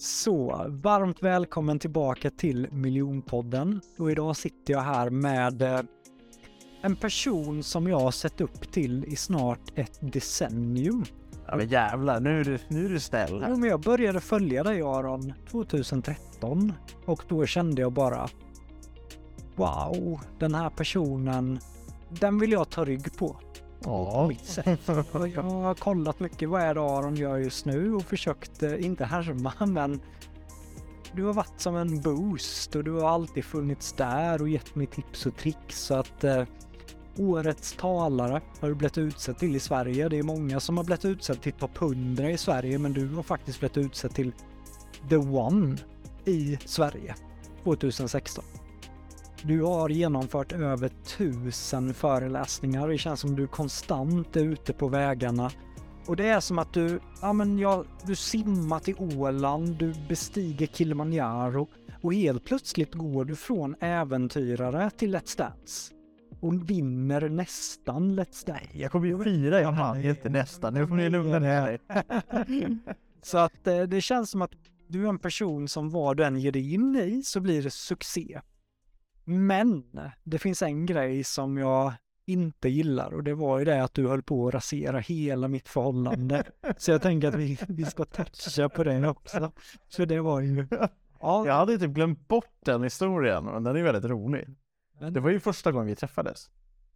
Så, varmt välkommen tillbaka till Miljonpodden. Och idag sitter jag här med eh, en person som jag har sett upp till i snart ett decennium. Ja men jävlar, nu är du, nu är du snäll. Ja, men jag började följa dig Aron 2013 och då kände jag bara Wow, den här personen, den vill jag ta rygg på. Ja. Mitt sätt. Jag har kollat mycket vad är det Aron gör just nu och försökt, eh, inte härma, men du har varit som en boost och du har alltid funnits där och gett mig tips och tricks så att eh, Årets talare har du blivit utsedd till i Sverige. Det är många som har blivit utsedd till topp 100 i Sverige men du har faktiskt blivit utsedd till the one i Sverige 2016. Du har genomfört över tusen föreläsningar. Det känns som du konstant är ute på vägarna. Och det är som att du, ja men ja, du simmar till Åland, du bestiger Kilimanjaro och helt plötsligt går du från äventyrare till Let's Dance. Och vinner nästan Let's Dance. Jag kommer ju fira, jag vann inte nästan. Nu får ni lugna ner Så att eh, det känns som att du är en person som vad du än ger dig in i så blir det succé. Men det finns en grej som jag inte gillar och det var ju det att du höll på att rasera hela mitt förhållande. Så jag tänker att vi, vi ska toucha på det också. Så det var ju... Ja. Jag hade typ glömt bort den historien, men den är väldigt rolig. Men- Det var ju första gången vi träffades.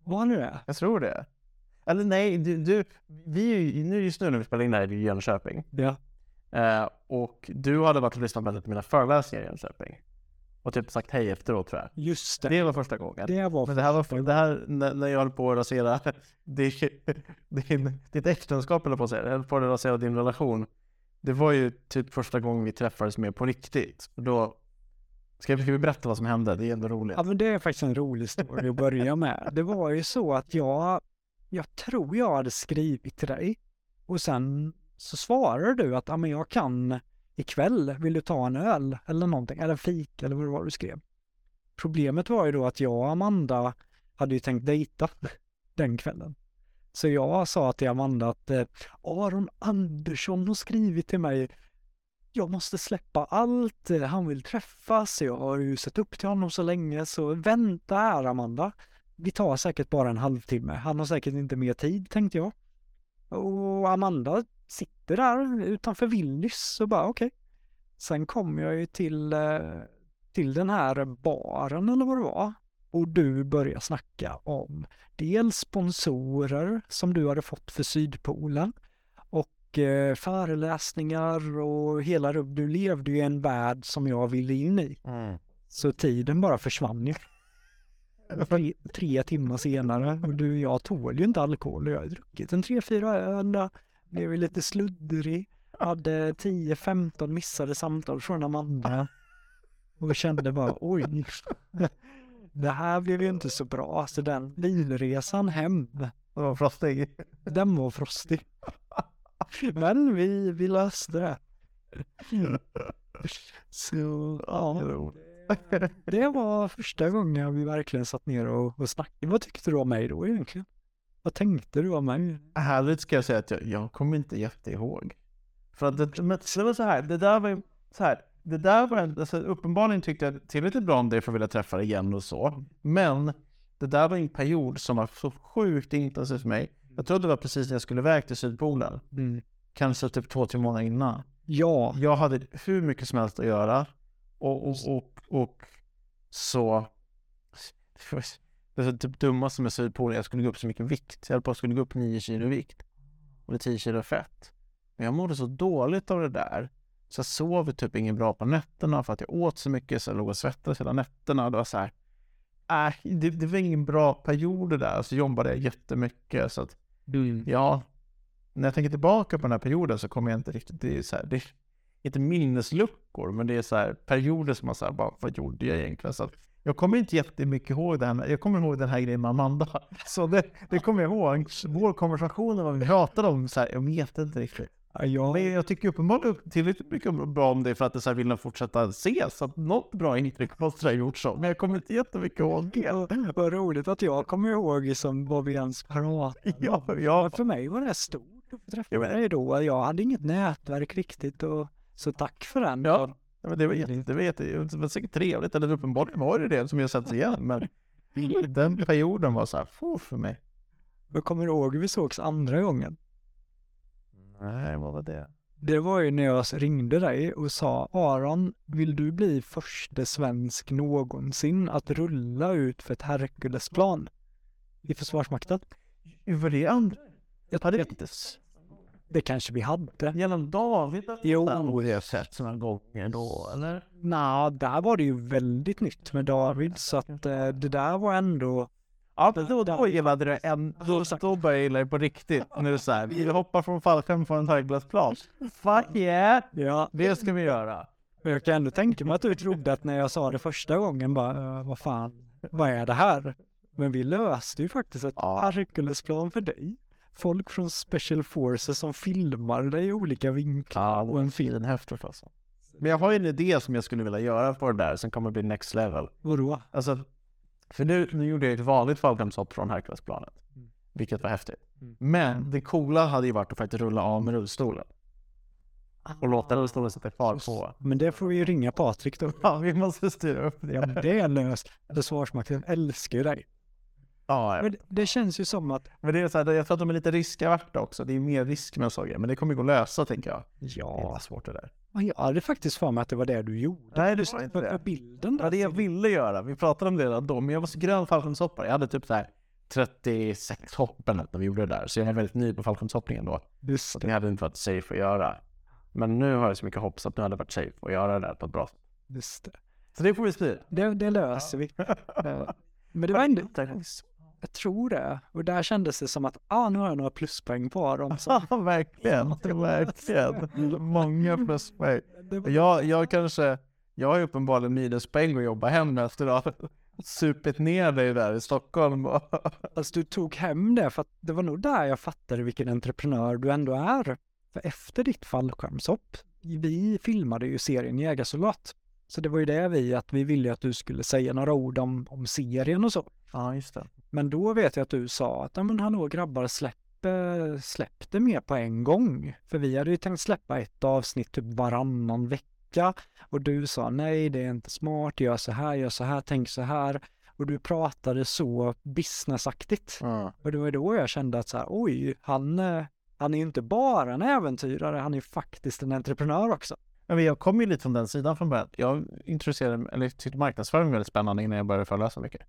Vad nu är? Jag tror det. Eller nej, du, du vi är ju, nu just nu när vi spelar in det här i Jönköping. Ja. Eh, och du hade varit och lyssnat på mina föreläsningar i Jönköping. Och typ sagt hej efteråt tror jag. Just det. Det var första gången. Det var Men det här var det här när, när jag höll på att rasera din, din, ditt äktenskap eller på att säga. Jag höll på att rasera din relation. Det var ju typ första gången vi träffades mer på riktigt. Och då ska, vi- ska vi berätta vad som hände? Det är ändå roligt. Ja men det är faktiskt en rolig story att börja med. Det var ju så att jag, jag tror jag hade skrivit till dig och sen så svarade du att ja, men jag kan ikväll, vill du ta en öl eller någonting, eller fik eller vad det var du skrev. Problemet var ju då att jag och Amanda hade ju tänkt dejta den kvällen. Så jag sa till Amanda att eh, Aron Andersson har skrivit till mig jag måste släppa allt, han vill träffas, jag har ju sett upp till honom så länge, så vänta här Amanda. Vi tar säkert bara en halvtimme, han har säkert inte mer tid tänkte jag. Och Amanda sitter där utanför Willys och bara okej. Sen kom jag ju till, eh, till den här baren eller vad det var. Och du börjar snacka om dels sponsorer som du hade fått för Sydpolen och eh, föreläsningar och hela. Du levde ju i en värld som jag ville in i. Mm. Så tiden bara försvann ju. Tre, tre timmar senare och du, jag tål ju inte alkohol. Jag har druckit en tre, fyra öl, blev ju lite sluddrig, hade 10-15 missade samtal från Amanda och kände bara oj, det här blev ju inte så bra. Så den bilresan hem, Den var frostig. den var frostig. Men vi, vi löste det. Så ja, det var första gången vi verkligen satt ner och, och snackade. Vad tyckte du om mig då egentligen? Vad tänkte du om mig? Ärligt ska jag säga att jag, jag kommer inte jätteihåg. För att det, men det var så här, det där var så här, det där var en, alltså, uppenbarligen tyckte jag tillräckligt bra om det för att vilja träffa dig igen och så. Men det där var en period som var så sjukt intensiv för mig. Jag trodde det var precis när jag skulle iväg till Sydpolen. Kanske typ två, tre månader innan. Ja, Jag hade hur mycket som helst att göra. Och, och, och, och så... Det är typ dummaste med Sydpolen, jag skulle gå upp så mycket vikt. Jag höll på att skulle gå upp 9 kilo vikt. Och det är 10 kilo fett. Men jag mådde så dåligt av det där. Så jag sov typ inget bra på nätterna för att jag åt så mycket så jag låg och svettades hela nätterna. Det var så här. Äh, det, det var ingen bra period det där. Så jobbade jag jättemycket. Så att, ja. När jag tänker tillbaka på den här perioden så kommer jag inte riktigt, det är så här, det inte minnesluckor, men det är så här perioder som man säger vad gjorde jag egentligen? Så att, jag kommer inte jättemycket ihåg det här, med- jag kommer ihåg den här grejen med Amanda. Så det, det kommer jag ihåg. Vår konversation vad vi pratade om, så här, jag vet inte riktigt. ja, Men jag tycker uppenbarligen tillräckligt mycket bra om det för att det så här vill fortsätta ses. Så att något bra intryck måste ha gjort så. Men jag kommer inte jättemycket ihåg det. vad roligt att jag kommer ihåg som vad vi ens pratade Ja, ja. För mig var det stort att få träffa dig då. Jag hade inget nätverk riktigt och så tack för den. Ja. Ja, men det var jätte, det var jätte, det var säkert trevligt, eller uppenbarligen var det det som jag sett igen. Men den perioden var så här, få för mig. Jag kommer ihåg hur vi sågs andra gången. Nej, vad var det? Det var ju när jag ringde dig och sa Aron, vill du bli första svensk någonsin att rulla ut för ett Herkulesplan i Försvarsmakten? Var det andra? Jag Hade inte Det kanske vi hade. genom David? Jo. har jag sett några gånger då, eller? Nå, där var det ju väldigt nytt med David så att eh, det där var ändå Ja, men då, då gillade det en, då, då började jag gilla det på riktigt. Nu det så här, vi hoppar från fallskärm från en höglassplan. Fuck yeah! Ja, Det ska vi göra. men jag kan ändå tänka mig att du trodde att när jag sa det första gången bara, "Eh, vad fan, vad är det här? Men vi löste ju faktiskt ett Ja. Herkulesplan för dig. Folk från Special Forces som filmar dig i olika vinklar och en film. häftigt alltså. Men jag har ju en idé som jag skulle vilja göra på det där som kommer bli next level. Vadå? Alltså, för nu, nu gjorde jag ett vanligt fallskärmshopp från Herkulesplanet. Mm. Vilket var häftigt. Mm. Men det coola hade ju varit att faktiskt rulla av med rullstolen. Och låta rullstolen sätta fart på. Men det får vi ju ringa Patrik då. Ja, vi måste styra upp det. Ja, det är löst. Försvarsmakten älskar ju dig. Ja, Men det- känns ju som att, men det är så här, jag tror att de är lite riskaverta också. Det är mer risk med grejer. Men det kommer gå att lösa, tänker jag. Det är ja, svårt det där. jag hade faktiskt för mig att det var det du gjorde. Nej, Just var inte det. bilden Ja, där. det jag ville göra. Vi pratade om det redan då, men jag var så grön fallskärmshoppare. Jag hade typ så här 36 hopp eller när vi gjorde det där. Så jag var väldigt ny på fallskärmshoppningen då. Just det. det hade inte varit safe att göra. Men nu har jag så mycket hopp så att nu hade det varit safe att göra det där på ett bra sätt. Just det. Så det får vi styra. Det, det löser vi. Eh, Men det var ändå, jag tror det. Och där kändes det som att, ah, nu har jag några pluspoäng på dem. Så Ja, verkligen. Verkligen. Många pluspoäng. Jag, jag kanske, jag har ju uppenbarligen minuspoäng att jobba hem efter att ha supit ner dig där i Stockholm. alltså, du tog hem det för att det var nog där jag fattade vilken entreprenör du ändå är. För efter ditt fallskärmshopp, vi filmade ju serien Jägarsoldat. Så det var ju det vi, att vi ville att du skulle säga några ord om, om serien och så. Ja, just det. Men då vet jag att du sa att, ja men hallå grabbar, släpp, eh, släpp det mer på en gång. För vi hade ju tänkt släppa ett avsnitt typ varannan vecka. Och du sa nej, det är inte smart, gör så här, gör så här, tänk så här. Och du pratade så businessaktigt. Ja. Och det var då jag kände att så här, oj, han, eh, han är ju inte bara en äventyrare, han är ju faktiskt en entreprenör också. Men jag kom ju lite från den sidan från början. Jag intresserade eller tyckte marknadsföring var väldigt spännande innan jag började föreläsa mycket.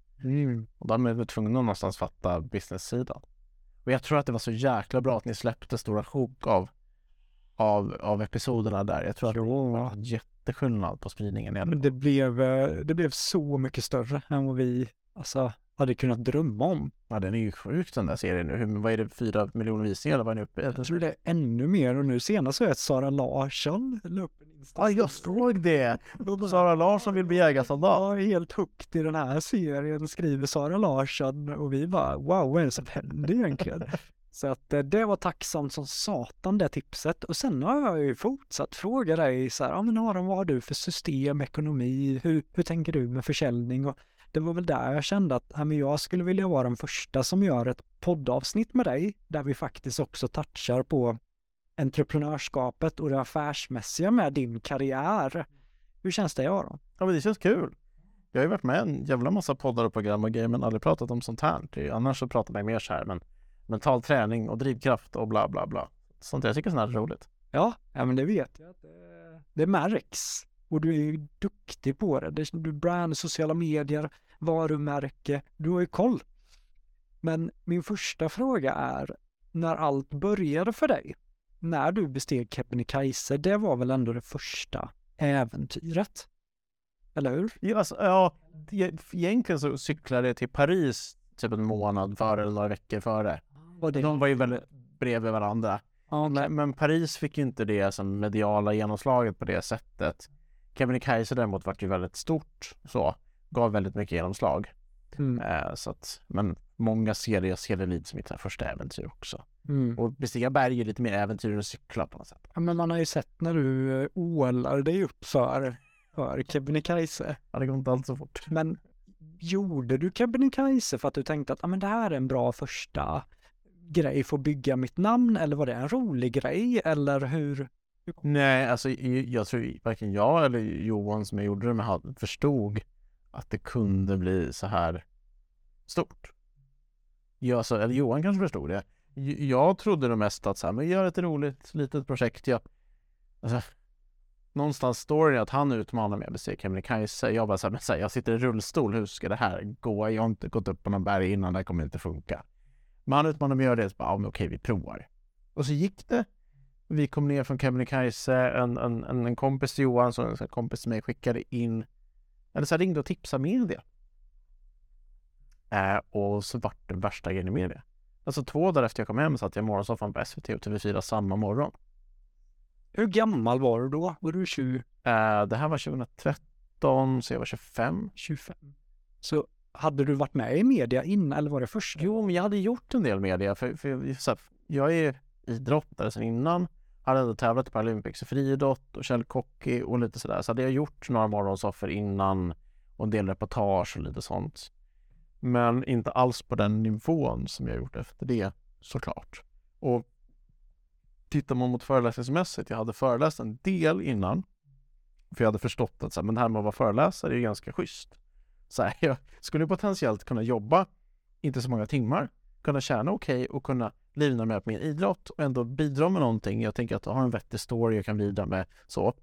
Och då var jag tvungen att någonstans fatta business-sidan. Och jag tror att det var så jäkla bra att ni släppte stora sjok av, av, av episoderna där. Jag tror att det var jätteskillnad på spridningen. Men det blev, eh, det blev så mycket större än vad vi alltså, hade kunnat drömma om. Ja, den är ju sjuk den där serien nu. Vad är det, fyra miljoner visningar eller vad är ni uppe i? Jag tror det är ännu mer och nu senast så är det Sara Larsson la upp en Insta. Ja, jag såg det! Sara Larsson vill bli jägarsoldat. Ja, helt hooked i den här serien skriver Sara Larsson och vi bara wow, vad är det som händer egentligen? Så att eh, det var tacksamt som satan det tipset och sen har jag ju fortsatt fråga dig så här, ja men Aron vad har du för system, ekonomi, hur, hur tänker du med försäljning? Och det var väl där jag kände att men jag skulle vilja vara den första som gör ett poddavsnitt med dig, där vi faktiskt också touchar på entreprenörskapet och det affärsmässiga med din karriär. Hur känns det Aron? Ja men det känns kul. Jag har ju varit med en jävla massa poddar och program och grejer men aldrig pratat om sånt här. Annars så pratar man mer så här men mental träning och drivkraft och bla bla bla. Sånt jag tycker sånt här är roligt. Ja, ja men det vet jag. Det, det märks. Och du är ju duktig på det. Du brand, sociala medier, varumärke. Du har ju koll. Men min första fråga är, när allt började för dig, när du besteg Kebnekaise, det var väl ändå det första äventyret? Eller hur? Ja, alltså, ja, egentligen så cyklade jag till Paris typ en månad före eller några veckor före. Det... De var ju väldigt bredvid varandra. Okay. Men, men, Paris fick ju inte det som mediala genomslaget på det sättet. Kebnekaise däremot var ju väldigt stort så, gav väldigt mycket genomslag. Mm. Eh, så att, men många ser det, jag ser det lite som mitt första äventyr också. Mm. Och bestiga berg är lite mer äventyr än att cykla på något sätt. Ja, men man har ju sett när du eh, ålar dig upp för, för Kebnekaise. Ja, det går inte alls så fort. Men gjorde du Kebnekaise för att du tänkte att ah, men det här är en bra första grej för att bygga mitt namn eller var det en rolig grej eller hur? Nej, alltså jag tror varken jag eller Johan som jag gjorde det med förstod att det kunde bli så här stort. Jag, så, alltså, eller Johan kanske förstod det. Jag trodde nog mest att så här, men gör ett roligt litet projekt. Jag, alltså, någonstans står det att han utmanar mig att besegra Kebnekaise. Jag bara så här, men så här, jag sitter i rullstol, hur ska det här gå? Jag har inte gått upp på någon berg innan, det här kommer inte funka. Men han utmanade mig att göra det, så bara, ja men okej, vi provar. Och så gick det. Vi kom ner från Kebnekaise, en, en, en, en kompis till Johan, som en kompis till mig skickade in, eller så ringde och tipsade media. Äh, och så vart det värsta grejen i media. Alltså två dagar efter jag kom hem satt jag i morgonsoffan på SVT och TV4 samma morgon. Hur gammal var du då? Var du 20? Uh, det här var 2013, så jag var 25. 25. Så hade du varit med i media innan eller var det först? Jo, men jag hade gjort en del media. För, för, så här, jag är idrottare sedan innan. Hade ändå tävlat i Paralympics i friidrott och källkockey och lite sådär. Så hade jag gjort några morgonsoffer innan och en del reportage och lite sånt. Men inte alls på den nivån som jag gjort efter det såklart. Och tittar man mot föreläsningsmässigt, jag hade föreläst en del innan. För jag hade förstått att så här, men det här med att vara föreläsare är ganska schysst. Så här, jag skulle potentiellt kunna jobba inte så många timmar, kunna tjäna okej okay och kunna livnära mig på min idrott och ändå bidra med någonting. Jag tänker att jag har en vettig story jag kan bidra med så.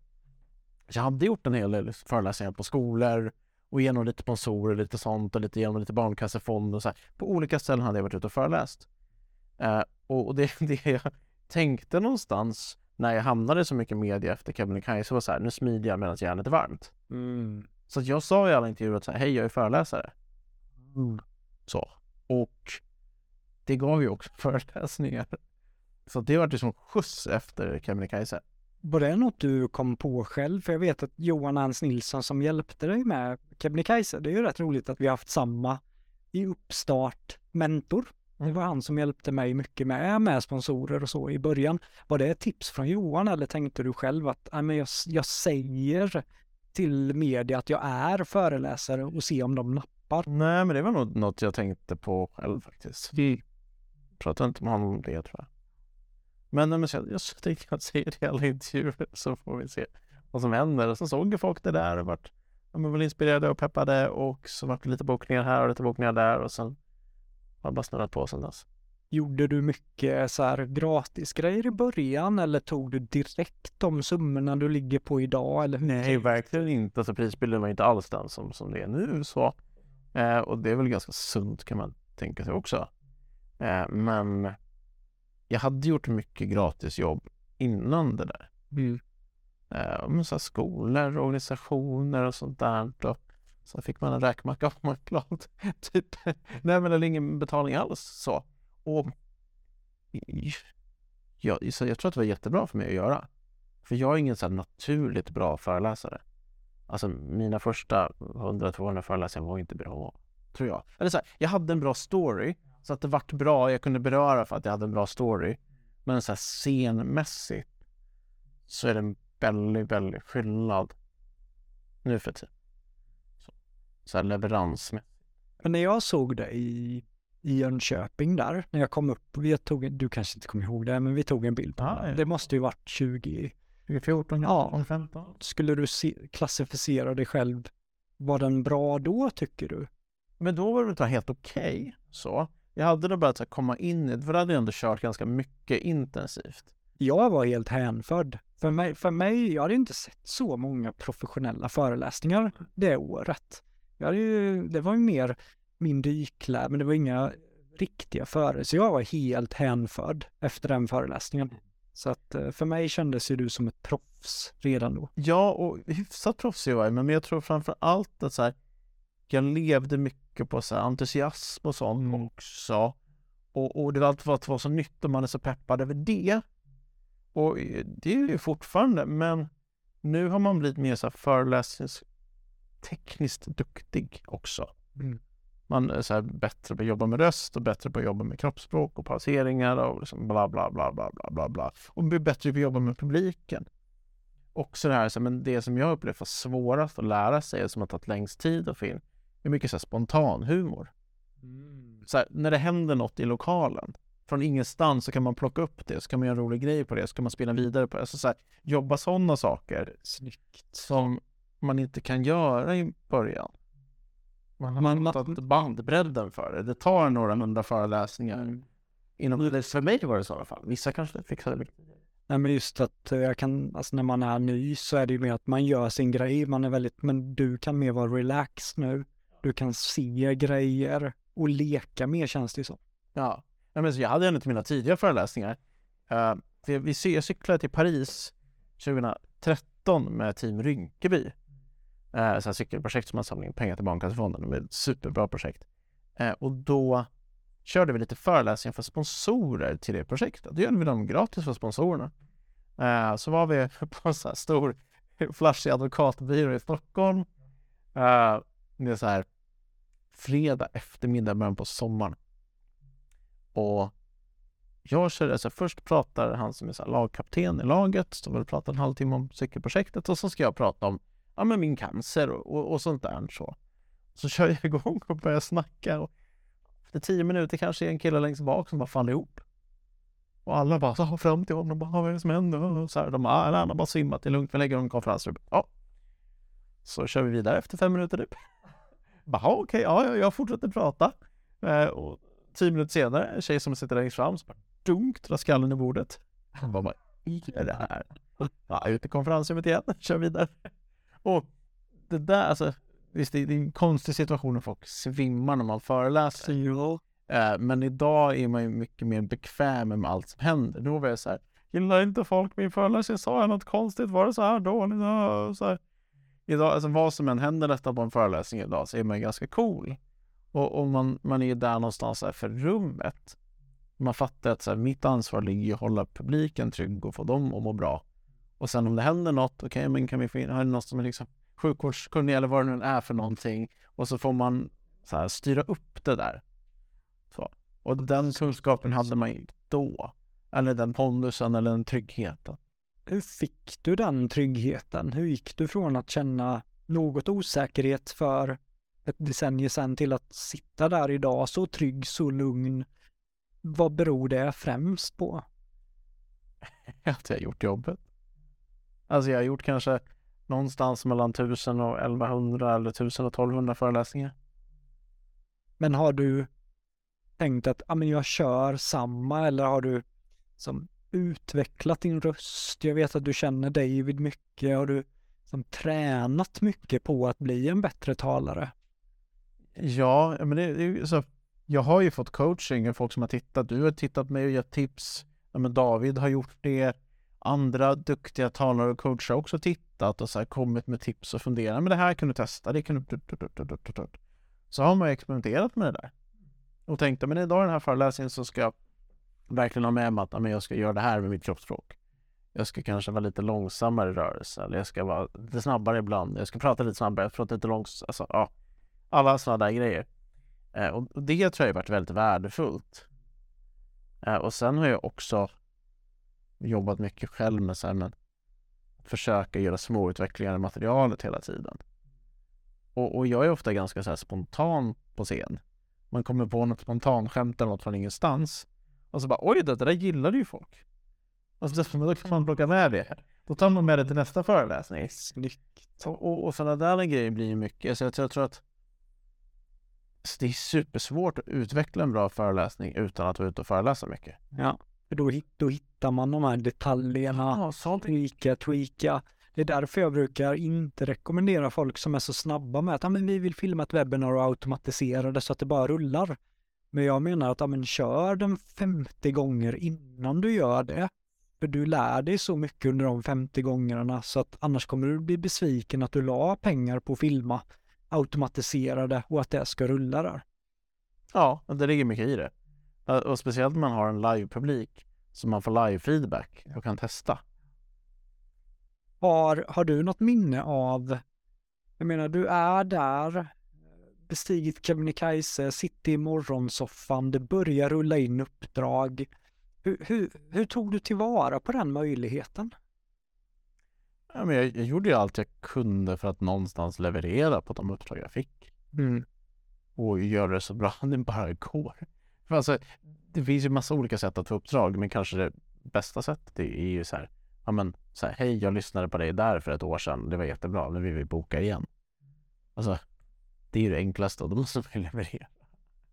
Jag hade gjort en hel del föreläsningar på skolor och genom lite sponsorer, lite sånt och lite genom lite barnkassefond och så här. På olika ställen hade jag varit ute och föreläst. Uh, och det, det jag tänkte någonstans när jag hamnade så mycket media efter Kebnekaise var så här, nu smider jag medan järnet är varmt. Mm. Så jag sa i alla intervjuer att så här, hej jag är föreläsare. Mm. Så. Och det gav ju också föreläsningar. Så det var ju som skjuts efter Kebnekaise. Var det något du kom på själv? För jag vet att Johan Hans Nilsson som hjälpte dig med Kebnekaise, det är ju rätt roligt att vi har haft samma i uppstart mentor. Det var han som hjälpte mig mycket med, med sponsorer och så i början. Var det ett tips från Johan eller tänkte du själv att jag, jag säger till media att jag är föreläsare och se om de nappar? Nej, men det var nog något jag tänkte på själv faktiskt. Vi pratade inte med honom om det tror jag. Men, men jag, jag tänkte att säga det i alla intervjuer så får vi se vad som händer. Och så såg ju folk det där och vart de var inspirerade och peppade och så vart det lite bokningar här och lite bokningar där och sen har bara snurrat på sen dess. Gjorde du mycket så här gratisgrejer i början eller tog du direkt de summorna du ligger på idag? Eller Nej, verkligen inte. Alltså prisbilden var inte alls den som, som det är nu så. Eh, och det är väl ganska sunt kan man tänka sig också. Eh, men jag hade gjort mycket gratisjobb innan det där. Mm. Eh, så skolor, organisationer och sånt där. Och så fick man en räkmacka om man glad. typ. Nej men eller ingen betalning alls så. Och jag, så jag tror att det var jättebra för mig att göra. För jag är ingen så naturligt bra föreläsare. Alltså mina första 100-200 föreläsningar var inte bra, tror jag. Eller så här, jag hade en bra story så att det vart bra, jag kunde beröra för att jag hade en bra story. Men så här scenmässigt så är det en väldigt, väldigt skillnad nu för tiden. Så, så här leverans. Men när jag såg dig i, i Jönköping där, när jag kom upp, vi tog, du kanske inte kommer ihåg det, men vi tog en bild på Ja, det. ja. Det måste ju varit 20, 2014, Ja. 15. skulle du se, klassificera dig själv, var den bra då tycker du? Men då var det inte helt okej så. Jag hade då börjat så komma in i det, för då hade jag ändå kört ganska mycket intensivt. Jag var helt hänförd. För mig, för mig, jag hade inte sett så många professionella föreläsningar det året. Jag hade ju, det var ju mer min dyklär, men det var inga riktiga före. Så jag var helt hänförd efter den föreläsningen. Så att eh, för mig kändes ju du som ett proffs redan då. Ja, och hyfsat proffsig var jag, men jag tror framför allt att så här, jag levde mycket på så här, entusiasm och sånt Mm. också. Och, och det var allt för att vara så nytt och man är så peppad över det. Och eh, det är ju fortfarande, men nu har man blivit mer så här föreläsningstekniskt duktig också. Mm. Man är så här bättre på att jobba med röst och bättre på att jobba med kroppsspråk och pauseringar och liksom bla bla bla bla bla bla bla. Och blir bättre på att jobba med publiken. Också det här, så här, men det som jag upplevt var svårast att lära sig och som har tagit längst tid att få in är mycket så här spontan humor. Så här, när det händer något i lokalen från ingenstans så kan man plocka upp det, så kan man göra en rolig grej på det, så kan man spela vidare på det. Alltså så här, jobba sådana saker Snyggt. som man inte kan göra i början. Man har Man- bandbredden för det. Det tar några hundra föreläsningar. Inom, eller för mig var det så i alla fall. Vissa kanske fixar det mycket. Nej men just att eh, jag kan, alltså när man är ny så är det ju mer att man gör sin grej, man är väldigt, men du kan mer vara relaxed nu. Du kan se grejer och leka mer känns det ju som. Ja, ja men så jag hade en av mina tidiga föreläsningar. Uh, vi, vi, jag cyklade till Paris 2013 med Team Rynkeby. Uh, så cykelprojekt som man samlar in pengar till Barncancerfonden. Det var ett superbra projekt. Uh, och då körde vi lite föreläsningar för sponsorer till det projektet. Då gjorde vi dem gratis för sponsorerna. Uh, så var vi på en så här stor flashig advokatbyrå i Stockholm. Uh, med så här fredag eftermiddag, början på sommaren. Och jag körde, alltså först pratar han som är så här lagkapten i laget, står väl och pratar en halvtimme om cykelprojektet och så ska jag prata om ja, men min cancer och, och, och sånt där. Så. så kör jag igång och börjar snacka och efter tio minuter kanske är en kille längst bak som bara faller ihop. Och alla bara så fram till honom och bara, vad är det som händer? Och så här, de bara, han har bara svimmat, det är lugnt, vi lägger honom i konferensrummet. Ja. Så kör vi vidare efter fem minuter typ. Bara, "Ja, okej, ja, ja, jag fortsätter prata. Eh, och tio minuter senare, en tjej som sitter längst fram, så bara dunk, drar skallen i bordet. Han bara, vad är det här? Ja, ut i konferensrummet igen, kör vidare. Och det där, alltså, visst det är en konstig situation när folk svimmar när man föreläser. Eh, men idag är man ju mycket mer bekväm med allt som händer. Då var jag så här, gillar inte folk min föreläsning? Sa jag något konstigt? Var det så här dåligt? Så här. Idag, alltså vad som än händer detta på en föreläsning idag så är man ju ganska cool. Och, och man, man är ju där någonstans här för rummet. Man fattar att så här, mitt ansvar ligger i att hålla publiken trygg och få dem att må bra. Och sen om det händer något, okej, men kan vi få in, har någon som är liksom sjukvårdskunnig eller vad det nu är för någonting. Och så får man så här, styra upp det där. Så. Och den kunskapen hade man ju då. Eller den pondusen eller den tryggheten. Hur fick du den tryggheten? Hur gick du från att känna något osäkerhet för ett decennium sedan till att sitta där idag så trygg, så lugn? Vad beror det främst på? Att jag gjort jobbet. Alltså jag har gjort kanske någonstans mellan 1000 och 1100 eller 1000 och 1200 föreläsningar. Men har du tänkt att ah, men jag kör samma eller har du som utvecklat din röst? Jag vet att du känner David mycket. Har du som tränat mycket på att bli en bättre talare? Ja, men det, det så. Jag har ju fått coaching av folk som har tittat. Du har tittat på mig och gett tips. Ja, men David har gjort det. Andra duktiga talare och coacher har också tittat och så här kommit med tips och funderat. Men det här kan du testa. Det kan du... Så har man ju experimenterat med det där. Och tänkte, men idag i den här föreläsningen så ska jag verkligen ha med mig att men jag ska göra det här med mitt kroppsspråk. Jag ska kanske vara lite långsammare i rörelse. Eller jag ska vara lite snabbare ibland. Jag ska prata lite snabbare. Jag prata lite långsamt. Alltså, ja. Alla sådana där grejer. Eh, och och det tror jag har varit väldigt värdefullt. Eh, och sen har jag också jobbat mycket själv med så här, men försöka göra små utvecklingar i materialet hela tiden. Och, och jag är ofta ganska så här spontan på scen. Man kommer på något spontanskämt eller något från ingenstans. Och så bara oj, det, det där gillade ju folk. Och så, då kan man plocka med det. Då tar man med det till nästa föreläsning. Snyggt. Och, och, och sådana där grejer blir ju mycket. Så jag, jag tror att det är supersvårt att utveckla en bra föreläsning utan att vara ute och föreläsa mycket. Ja, för då, då hittar man de här detaljerna. Ja, sånt. tweaka, tweaka. Det är därför jag brukar inte rekommendera folk som är så snabba med att ah, men vi vill filma ett webbinar och automatisera det så att det bara rullar. Men jag menar att ah, men kör den 50 gånger innan du gör det. För du lär dig så mycket under de 50 gångerna så att annars kommer du bli besviken att du la pengar på att filma, automatisera det och att det ska rulla där. Ja, det ligger mycket i det. Och speciellt när man har en live-publik så man får live-feedback och kan testa. Har, har du något minne av, jag menar du är där, bestigit Kebnekaise, sitter i morgonsoffan, det börjar rulla in uppdrag. Hur, hur, hur tog du tillvara på den möjligheten? Ja, men jag, jag gjorde ju allt jag kunde för att någonstans leverera på de uppdrag jag fick. Mm. Och göra det så bra det bara går. För alltså, det finns ju massa olika sätt att få uppdrag, men kanske det bästa sättet är ju så här, ja men så här, hej jag lyssnade på dig där för ett år sedan, det var jättebra, nu vill vi boka igen. Alltså, det är ju det enklaste och då måste man ju leverera.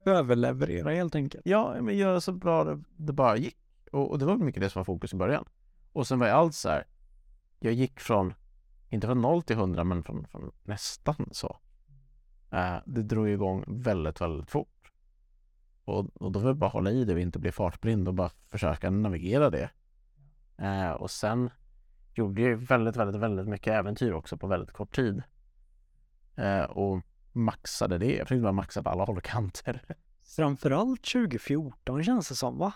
Överleverera helt enkelt. Ja, men göra så bra det, det bara gick. Och, och det var mycket det som var fokus i början. Och sen var jag allt så här, jag gick från, inte från 0 till 100, men från, från nästan så. Eh, det drog igång väldigt, väldigt fort. Och, och då var det bara hålla i det och inte bli fartblind och bara försöka navigera det. Eh, och sen gjorde jag väldigt, väldigt, väldigt mycket äventyr också på väldigt kort tid. Eh, och maxade det. Jag försökte bara maxa på alla håll och kanter. Framförallt 2014 känns det som va?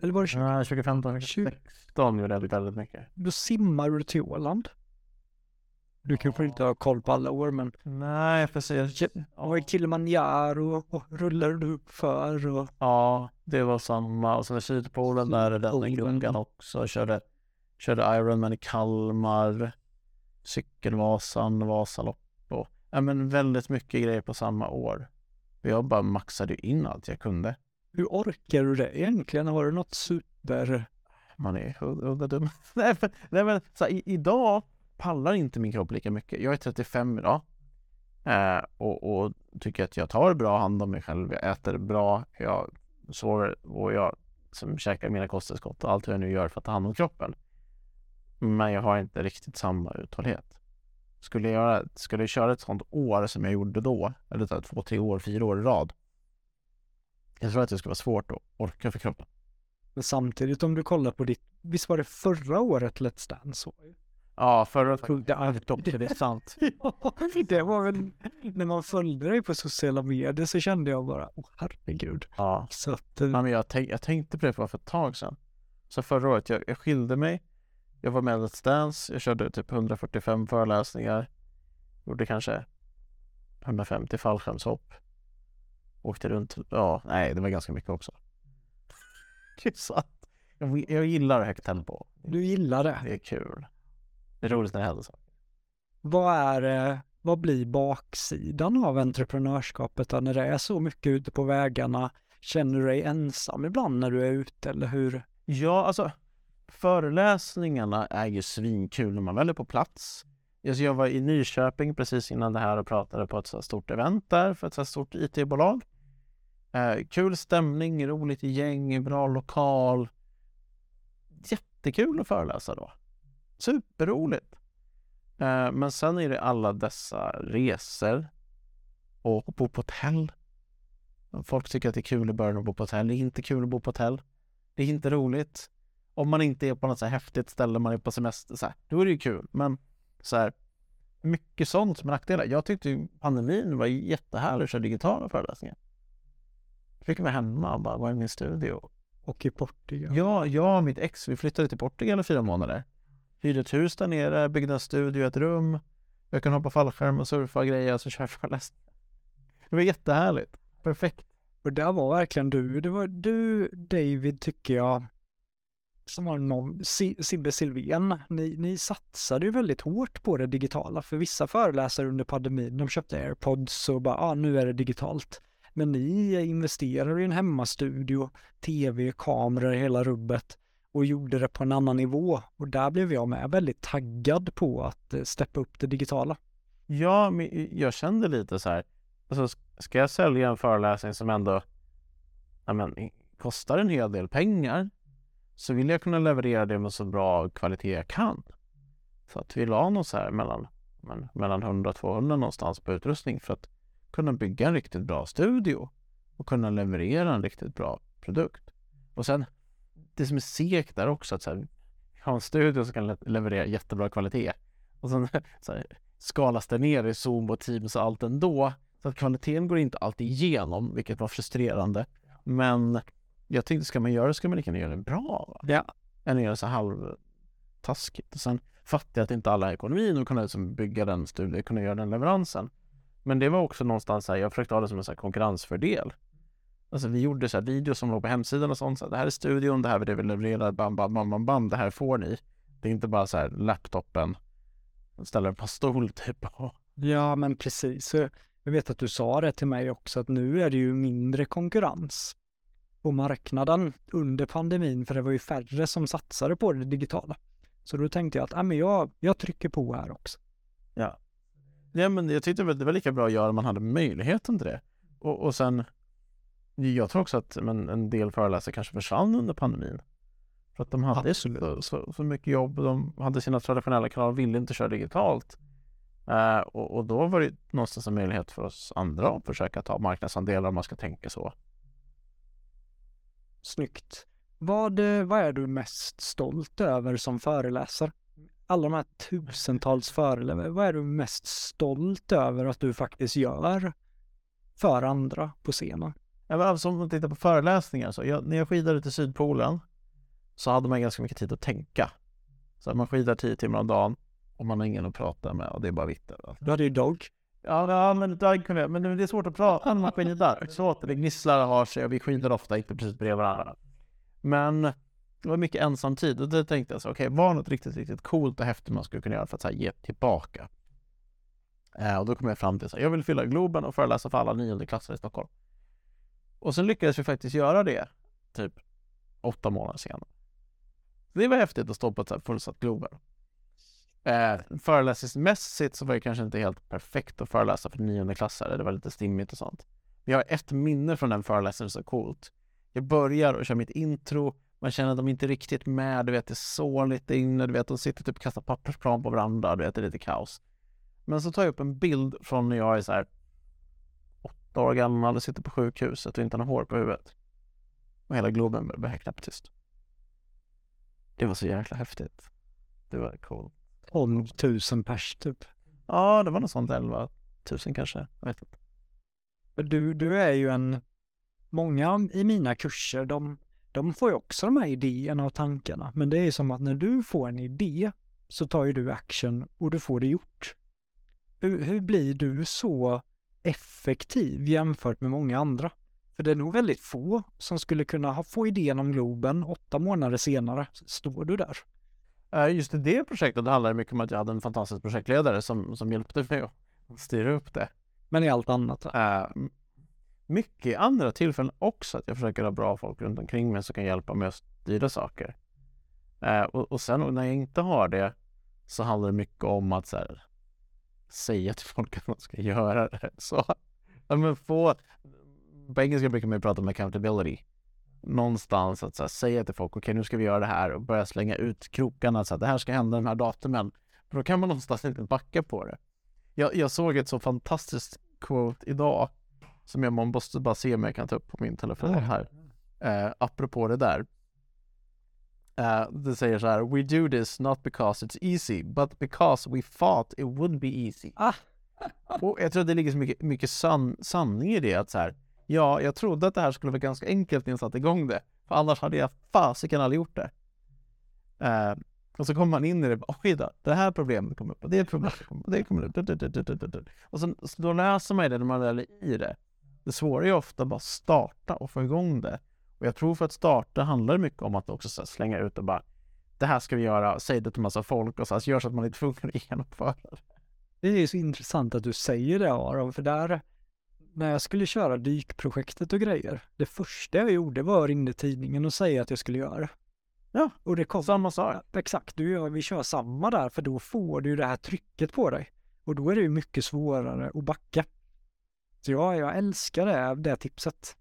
Eller var det 20... Ja, 2015, 2016 gjorde jag väldigt mycket. Då simmar du till Åland. Du kanske inte har koll på alla år men Nej, precis. och i Kilimanjaro och rullar du upp för och Ja, det var samma. Och sen i Sydpolen där är den luckan också. Körde, körde Ironman i Kalmar. Cykelvasan, Vasalopp och ja, men väldigt mycket grejer på samma år. Jag bara maxade in allt jag kunde. hur orkar du det egentligen? Har du något super... Man är udda dum. nej, men, nej, men så här, i, idag pallar inte min kropp lika mycket. Jag är 35 idag. Eh, och, och tycker att jag tar bra hand om mig själv. Jag äter bra, jag sover och jag som käkar mina kosttillskott och allt vad jag nu gör för att ta hand om kroppen. Men jag har inte riktigt samma uthållighet. Skulle jag, göra, skulle jag köra ett sånt år som jag gjorde då, eller så här två, tre år, fyra år i rad. Jag tror att det skulle vara svårt att orka för kroppen. Men samtidigt om du kollar på ditt... Visst var det förra året Let's Dance ju? Ja, förra Det är det är sant. Det var väl... När man följde dig på sociala medier så kände jag bara, åh herregud. Ja. Så att... eh, Ja, men jag, tänk, jag tänkte på det för ett tag sedan. Så förra året, jag, jag skilde mig. Jag var med i Let's Dance. Jag körde typ 145 föreläsningar. Gjorde kanske 150 fallskärmshopp. Åkte runt. Ja, nej, det var ganska mycket också. Så att jag, jag gillar högt tempo. Du gillar det. Det är kul. Det är roligt när det händer så. Vad är... eh, Vad blir baksidan av entreprenörskapet då, när det är så mycket ute på vägarna? Känner du dig ensam ibland när du är ute eller hur? Ja, alltså föreläsningarna är ju svinkul när man väl är på plats. Jag var i Nyköping precis innan det här och pratade på ett så stort event där för ett så stort IT-bolag. Eh, kul stämning, roligt gäng, bra lokal. Jättekul att föreläsa då. Superroligt. Eh, men sen är det alla dessa resor och bo på hotell. Folk tycker att det är kul i början att bo på hotell. Det är inte kul att bo på hotell. Det är inte roligt. Om man inte är på något så här häftigt ställe, man är på semester, så här, då är det ju kul. Men så här, mycket sånt som är nackdelar. Jag tyckte ju pandemin var jättehärlig att köra digitala föreläsningar. Jag fick vara hemma och bara vara i min studio. Och i Portugal? Ja, jag och mitt ex, vi flyttade till Portugal i fyra månader. Hyrde ett hus där nere, byggde en studio, ett rum. Jag kan hoppa fallskärm och surfa och grejer och så köra föreläsningar. Det var jättehärligt. Perfekt. Och där var verkligen du, det var du David tycker jag som var någon, Sibbe Silvén, ni, ni satsade ju väldigt hårt på det digitala. För vissa föreläsare under pandemin, de köpte airpods och bara, ah, nu är det digitalt. Men ni investerade i en hemmastudio, tv, kameror, hela rubbet och gjorde det på en annan nivå. Och där blev jag med väldigt taggad på att eh, steppa upp det digitala. Ja, men jag kände lite så här, alltså, ska jag sälja en föreläsning som ändå ja, men, kostar en hel del pengar så vill jag kunna leverera det med så bra kvalitet jag kan. Så att vi la något så här mellan, men, mellan 100 200 någonstans på utrustning för att kunna bygga en riktigt bra studio och kunna leverera en riktigt bra produkt. Och sen det som är segt där också att så här, ha en studio som kan leverera jättebra kvalitet och sen så här, skalas det ner i Zoom och Teams och allt ändå. Så att kvaliteten går inte alltid igenom, vilket var frustrerande. Men jag tänkte, ska man göra det ska man lika gärna göra det bra. Va? Ja. Än att göra så halvtaskigt. Och sen fattar jag att inte alla har ekonomin och kunna liksom bygga den studien, kunna göra den leveransen. Men det var också någonstans här, jag försökte ha det som en så konkurrensfördel. Alltså vi gjorde så här videos som låg på hemsidan och sånt. Så här, det här är studion, det här är det vi levererar, bam, bam, bam, bam, bam, det här får ni. Det är inte bara så här laptopen, ställer den på stol typ. Ja, men precis. Jag vet att du sa det till mig också, att nu är det ju mindre konkurrens på marknaden under pandemin, för det var ju färre som satsade på det digitala. Så då tänkte jag att äh, men jag, jag trycker på här också. Ja. ja, men jag tyckte det var lika bra att göra om man hade möjligheten till det. Och, och sen, jag tror också att men, en del föreläsare kanske försvann under pandemin. För att de hade så, så, så, mycket jobb, de hade sina traditionella kanaler, ville inte köra digitalt. Uh, och, och, då var det någonstans en möjlighet för oss andra att försöka ta marknadsandelar om man ska tänka så. Snyggt. Vad, eh, vad är du mest stolt över som föreläsare? Alla de här tusentals föreläsare, vad är du mest stolt över att du faktiskt gör för andra på scenen? Ja, alltså, om man tittar på föreläsningar så, jag, när jag skidade till Sydpolen så hade man ganska mycket tid att tänka. Så man skidar tio timmar om dagen och man har ingen att prata med och det är bara vitt Du hade ju Dog. Ja, ja men, kunde men det är svårt att prata när man skidar. Så att det gnisslar och har sig och vi skiner ofta inte precis bredvid varandra. Men det var mycket ensamtid och då tänkte jag så okej, okay, var något riktigt, riktigt coolt och häftigt man skulle kunna göra för att så här, ge tillbaka? Eh, och då kom jag fram till att jag vill fylla Globen och föreläsa för alla nionde klasser i Stockholm. Och sen lyckades vi faktiskt göra det, typ åtta månader senare. Det var häftigt att stå på ett fullsatt Globen. Eh, föreläsningsmässigt så var det kanske inte helt perfekt att föreläsa för niondeklassare. Det var lite stimmigt och sånt. Men jag har ett minne från den föreläsningen som så coolt. Jag börjar och kör mitt intro. Man känner att de inte är riktigt med. Du vet, det sår lite inne. Du vet, de sitter typ och kastar pappersplan på varandra. Du vet, det är lite kaos. Men så tar jag upp en bild från när jag är så här åtta år gammal och sitter på sjukhuset och inte har hår på huvudet. Och hela Globen börjar knäpptyst. Det var så jäkla häftigt. Det var coolt. 12 000 pers typ. Ja, det var något sånt 11 000 kanske. Jag vet inte. Du, du är ju en, många i mina kurser, de, de får ju också de här idéerna och tankarna. Men det är som att när du får en idé så tar ju du action och du får det gjort. Hur, hur blir du så effektiv jämfört med många andra? För det är nog väldigt få som skulle kunna ha, få idén om Globen åtta månader senare, står du där. Eh, just i det projektet handlar det mycket om att jag hade en fantastisk projektledare som, som hjälpte mig att styra upp det. Men i allt annat? Uh, mycket i andra tillfällen också, att jag försöker ha bra folk runt omkring mig som kan hjälpa mig att styra saker. Uh, och, och sen när jag inte har det så handlar det mycket om att här, säga till folk att man ska göra det. Så, men få, på engelska brukar man prata om accountability någonstans att här, säga till folk, okej okay, nu ska vi göra det här och börja slänga ut krokarna så att det här ska hända de här datumen. För då kan man någonstans inte backa på det. Jag, jag såg ett så fantastiskt quote idag som jag måste bara se om jag kan ta upp på min telefon här. Eh, apropå det där. Uh, det säger så här, We do this not because it's easy, but because we thought it would be easy. Ah. och jag tror att det ligger så mycket, mycket san sanning i det, att så här, Ja, jag trodde att det här skulle vara ganska enkelt när jag satte igång det. För annars hade jag fasiken aldrig gjort det. Uh, och så kommer man in i det, oj då, det här problemet kommer upp och det problemet kommer upp och det kommer upp. Och så, då läser man det när man är i det. Det svåra är ju ofta bara starta och få igång det. Och jag tror för att starta handlar det mycket om att också så slänga ut och bara det här ska vi göra, säg det till massa folk och så här, så gör så att man är tvungen att genomföra det. Det är så intressant att du säger det Aron, för där när jag skulle köra dykprojektet och grejer, det första jag gjorde var att ringa tidningen och säga att jag skulle göra det. Ja, och det kom. Samma sak. Exakt, du gör, vi kör samma där, för då får du det här trycket på dig. Och då är det ju mycket svårare att backa. Så ja, jag älskar det, det tipset.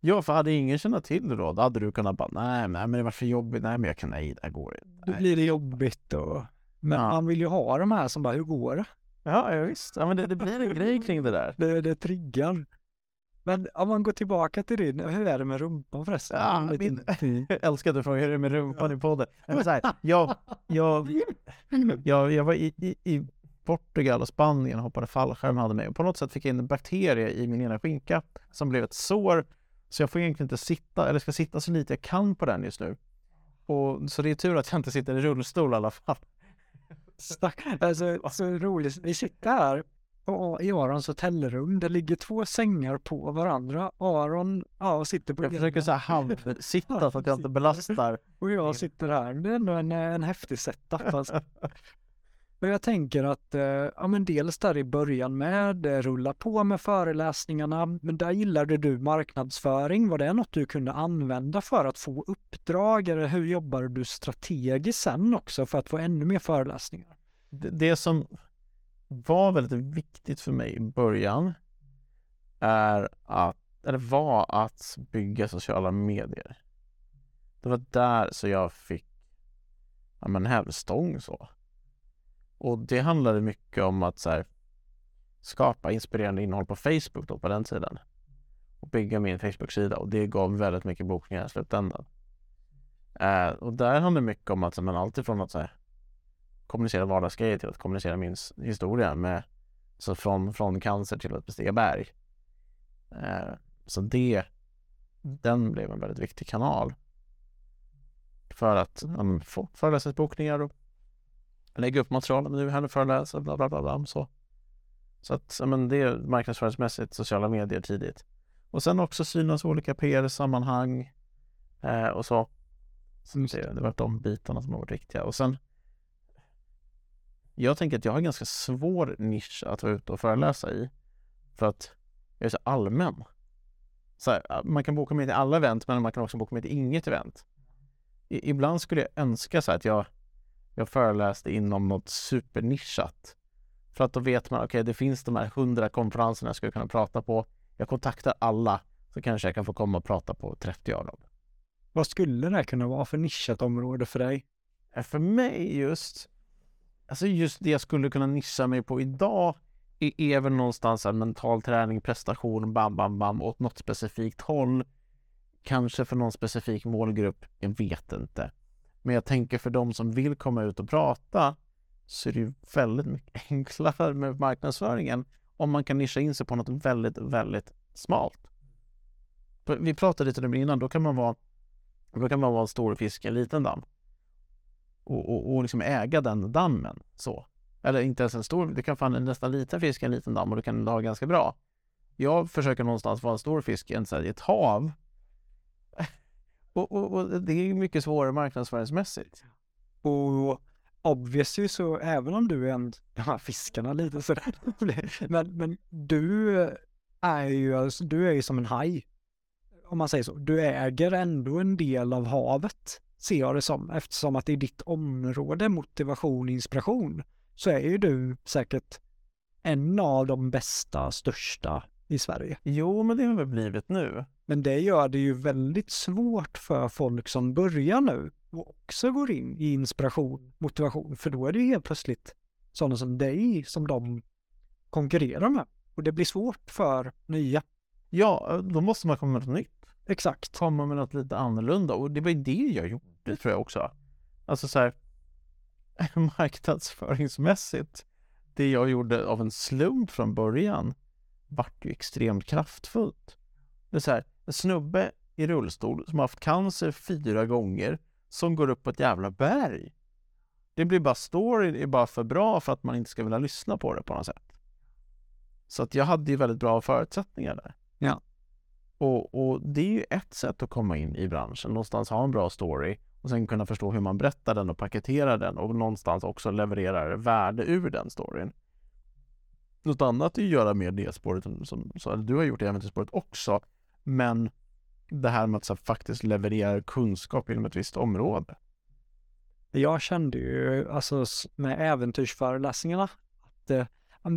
Ja, för hade ingen känt till det då, då hade du kunnat bara, nej, nej men det var för jobbigt, nej men jag kan, nej, det här går inte. Då blir det jobbigt och... Men ja. man vill ju ha de här som bara, hur går det? Ja, ja visst. Ja, men det, det blir en grej kring det där. Det, det triggar. Men om man går tillbaka till din, hur är det med rumpan förresten? Ja, min, jag älskar att du frågar hur det är med rumpan ja. i podden. Men så här, jag, jag, jag, jag var i, i, i Portugal och Spanien och hoppade fallskärm hade mig och på något sätt fick jag in en bakterie i min ena skinka som blev ett sår. Så jag får egentligen inte sitta, eller ska sitta så lite jag kan på den just nu. Och, så det är tur att jag inte sitter i rullstol i alla fall. Stack, alltså, så roligt. Vi sitter här i Arons hotellrum. Det ligger två sängar på varandra. Aron ja, sitter på... Jag försöker så här halvsitta så att jag inte belastar. Och jag sitter här. Det är ändå en, en häftig setup alltså. Och jag tänker att, eh, ja men dels där i början med eh, rulla på med föreläsningarna, men där gillade du marknadsföring. Var det något du kunde använda för att få uppdrag eller hur jobbar du strategiskt sen också för att få ännu mer föreläsningar? Det, det som var väldigt viktigt för mig i början är att, eller var att bygga sociala medier. Det var där så jag fick ja, men hävstång så. Och det handlade mycket om att så här, skapa inspirerande innehåll på Facebook då på den tiden. Och bygga min Facebook-sida och det gav väldigt mycket bokningar i slutändan. Uh, och där handlar det mycket om att men alltifrån att så här, kommunicera vardagsgrejer till att kommunicera min historia med så från, från cancer till att bestiga berg. Eh, så det, den blev en väldigt viktig kanal för att um, få föreläsningsbokningar och lägga upp material, men är här och föreläser, bla bla bla, bla så. Så att, ja, men det är marknadsföringsmässigt sociala medier tidigt. Och sen också synas olika PR-sammanhang eh, och så. så det, det var de bitarna som har varit viktiga. Och sen jag tänker att jag har en ganska svår nisch att vara ute och föreläsa i. För att jag är så allmän. Så här, man kan boka mig till alla event, men man kan också boka mig till inget event. I, ibland skulle jag önska så att jag jag föreläste inom något supernischat. För att då vet man, okej okay, det finns de här hundra konferenserna jag skulle kunna prata på. Jag kontaktar alla så kanske jag kan få komma och prata på 30 av dem. Vad skulle det kunna vara för nischat område för dig? För mig just, alltså just det jag skulle kunna nischa mig på idag är, är väl någonstans en mental träning, prestation, bam, bam, bam åt något specifikt håll. Kanske för någon specifik målgrupp, jag vet inte. Men jag tänker för de som vill komma ut och prata så är det ju väldigt mycket enklare med marknadsföringen om man kan nischa in sig på något väldigt, väldigt smalt. Vi pratade lite om det innan, då kan man vara då kan man vara en stor fisk i en liten damm och, och, och liksom äga den dammen så. Eller inte ens en stor, du kan fan en nästan liten fisk i en liten damm och du kan ha ganska bra. Jag försöker någonstans vara en stor fisk i ett hav och, och, och, det är ju mycket svårare marknadsföringsmässigt. Och obviously så även om du är en, de här fiskarna lite sådär, men, men du är ju, alltså, du är ju som en haj. Om man säger så. Du äger ändå en del av havet, ser jag det som, eftersom att det är ditt område, motivation, inspiration, så är ju du säkert en av de bästa, största i Sverige. Jo, men det har väl blivit nu. Men det gör det ju väldigt svårt för folk som börjar nu och också går in i inspiration, motivation, för då är det ju helt plötsligt sådana som dig som de konkurrerar med. Och det blir svårt för nya. Ja, då måste man komma med något nytt. Exakt. Komma med något lite annorlunda och det var ju det jag gjorde tror jag också. Alltså så här marknadsföringsmässigt, det jag gjorde av en slump från början vart ju extremt kraftfullt. Det är så här, en snubbe i rullstol som haft cancer fyra gånger som går upp på ett jävla berg. Det blir bara, storyn är bara för bra för att man inte ska vilja lyssna på det på något sätt. Så att jag hade ju väldigt bra förutsättningar där. Ja. Och, och det är ju ett sätt att komma in i branschen, någonstans ha en bra story och sen kunna förstå hur man berättar den och paketerar den och någonstans också levererar värde ur den storyn. Något annat är att göra mer det spåret som, som, som du har gjort i äventyrsspåret också, men det här med att så, faktiskt leverera kunskap inom ett visst område. Jag kände ju alltså med äventyrsföreläsningarna att eh,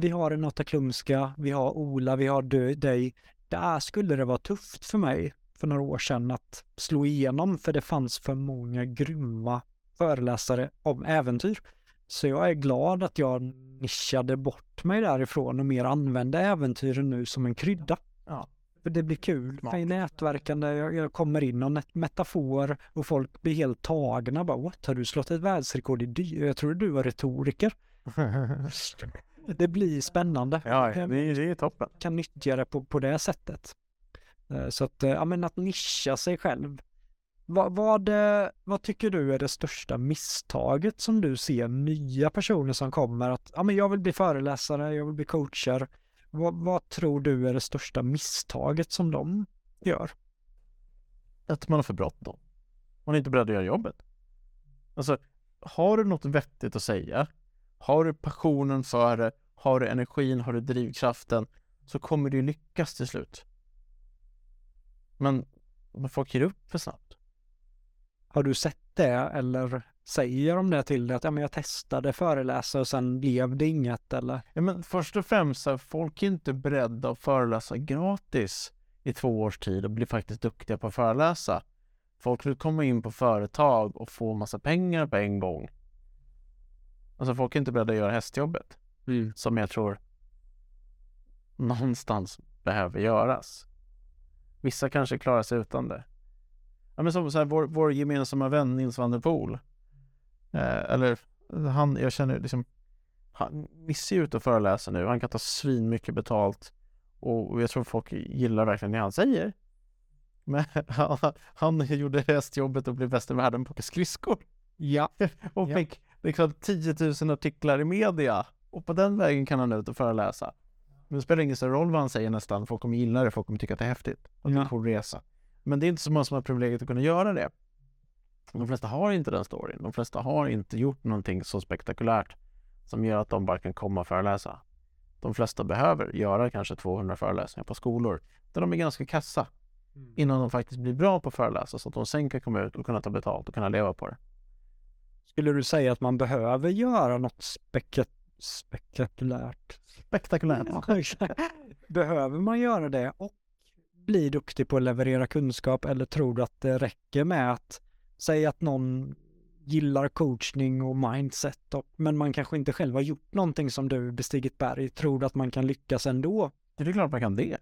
vi har Renata Klumska, vi har Ola, vi har dig. Där skulle det vara tufft för mig för några år sedan att slå igenom för det fanns för många grymma föreläsare om äventyr. Så jag är glad att jag nischade bort mig därifrån och mer använde äventyren nu som en krydda. Ja. Det blir kul. Smart. I nätverkande, jag, jag kommer in och ett metafor och folk blir helt tagna. Bara, What, har du slått ett världsrekord i dy? Jag trodde du var retoriker. det blir spännande. Ja, det, det är toppen. Kan nyttja det på, på det sättet. Eh, så att, eh, ja men att nischa sig själv. Vad, vad, eh, vad tycker du är det största misstaget som du ser nya personer som kommer att, ja men jag vill bli föreläsare, jag vill bli coacher. Vad, vad tror du är det största misstaget som de gör? Att man har för bråttom. Man är inte beredd att göra jobbet. Alltså, har du något vettigt att säga, har du passionen för det, har du energin, har du drivkraften, så kommer du lyckas till slut. Men, men folk ger upp för snabbt. Har du sett det eller säger de det till dig? Att ja, men jag testade föreläsa och sen blev det inget eller? Ja, men först och främst är folk inte beredda att föreläsa gratis i två års tid och bli faktiskt duktiga på att föreläsa. Folk vill komma in på företag och få massa pengar på en gång. Alltså folk är inte beredda att göra hästjobbet. Mm. Som jag tror någonstans behöver göras. Vissa kanske klarar sig utan det. Ja, men som så här, vår, vår gemensamma vän Nils van der Poel. Eh, eller han, jag känner liksom, han, Nisse är ute och föreläser nu. Han kan ta svin mycket betalt. Och, och jag tror folk gillar verkligen det han säger. Men han, han gjorde hästjobbet och blev bäst i världen på att åka skridskor. Ja. och fick liksom 10 000 artiklar i media. Och på den vägen kan han ut och föreläsa. Men det spelar ingen större roll vad han säger nästan. Folk kommer gilla det, folk kommer tycka att det är häftigt. Och det är en cool resa. Men det är inte så många som har privilegiet att kunna göra det. De flesta har inte den storyn. De flesta har inte gjort någonting så spektakulärt som gör att de bara kan komma och föreläsa. De flesta behöver göra kanske 200 föreläsningar på skolor där de är ganska kassa mm. innan de faktiskt blir bra på att föreläsa så att de sen kan komma ut och kunna ta betalt och kunna leva på det. Skulle du säga att man behöver göra något spekat spektakulärt? Spektakulärt. behöver man göra det och bli duktig på att leverera kunskap eller tror du att det räcker med att säga att någon gillar coachning och mindset och, men man kanske inte själv har gjort någonting som du bestigit berg. Tror du att man kan lyckas ändå? Det är klart man kan det.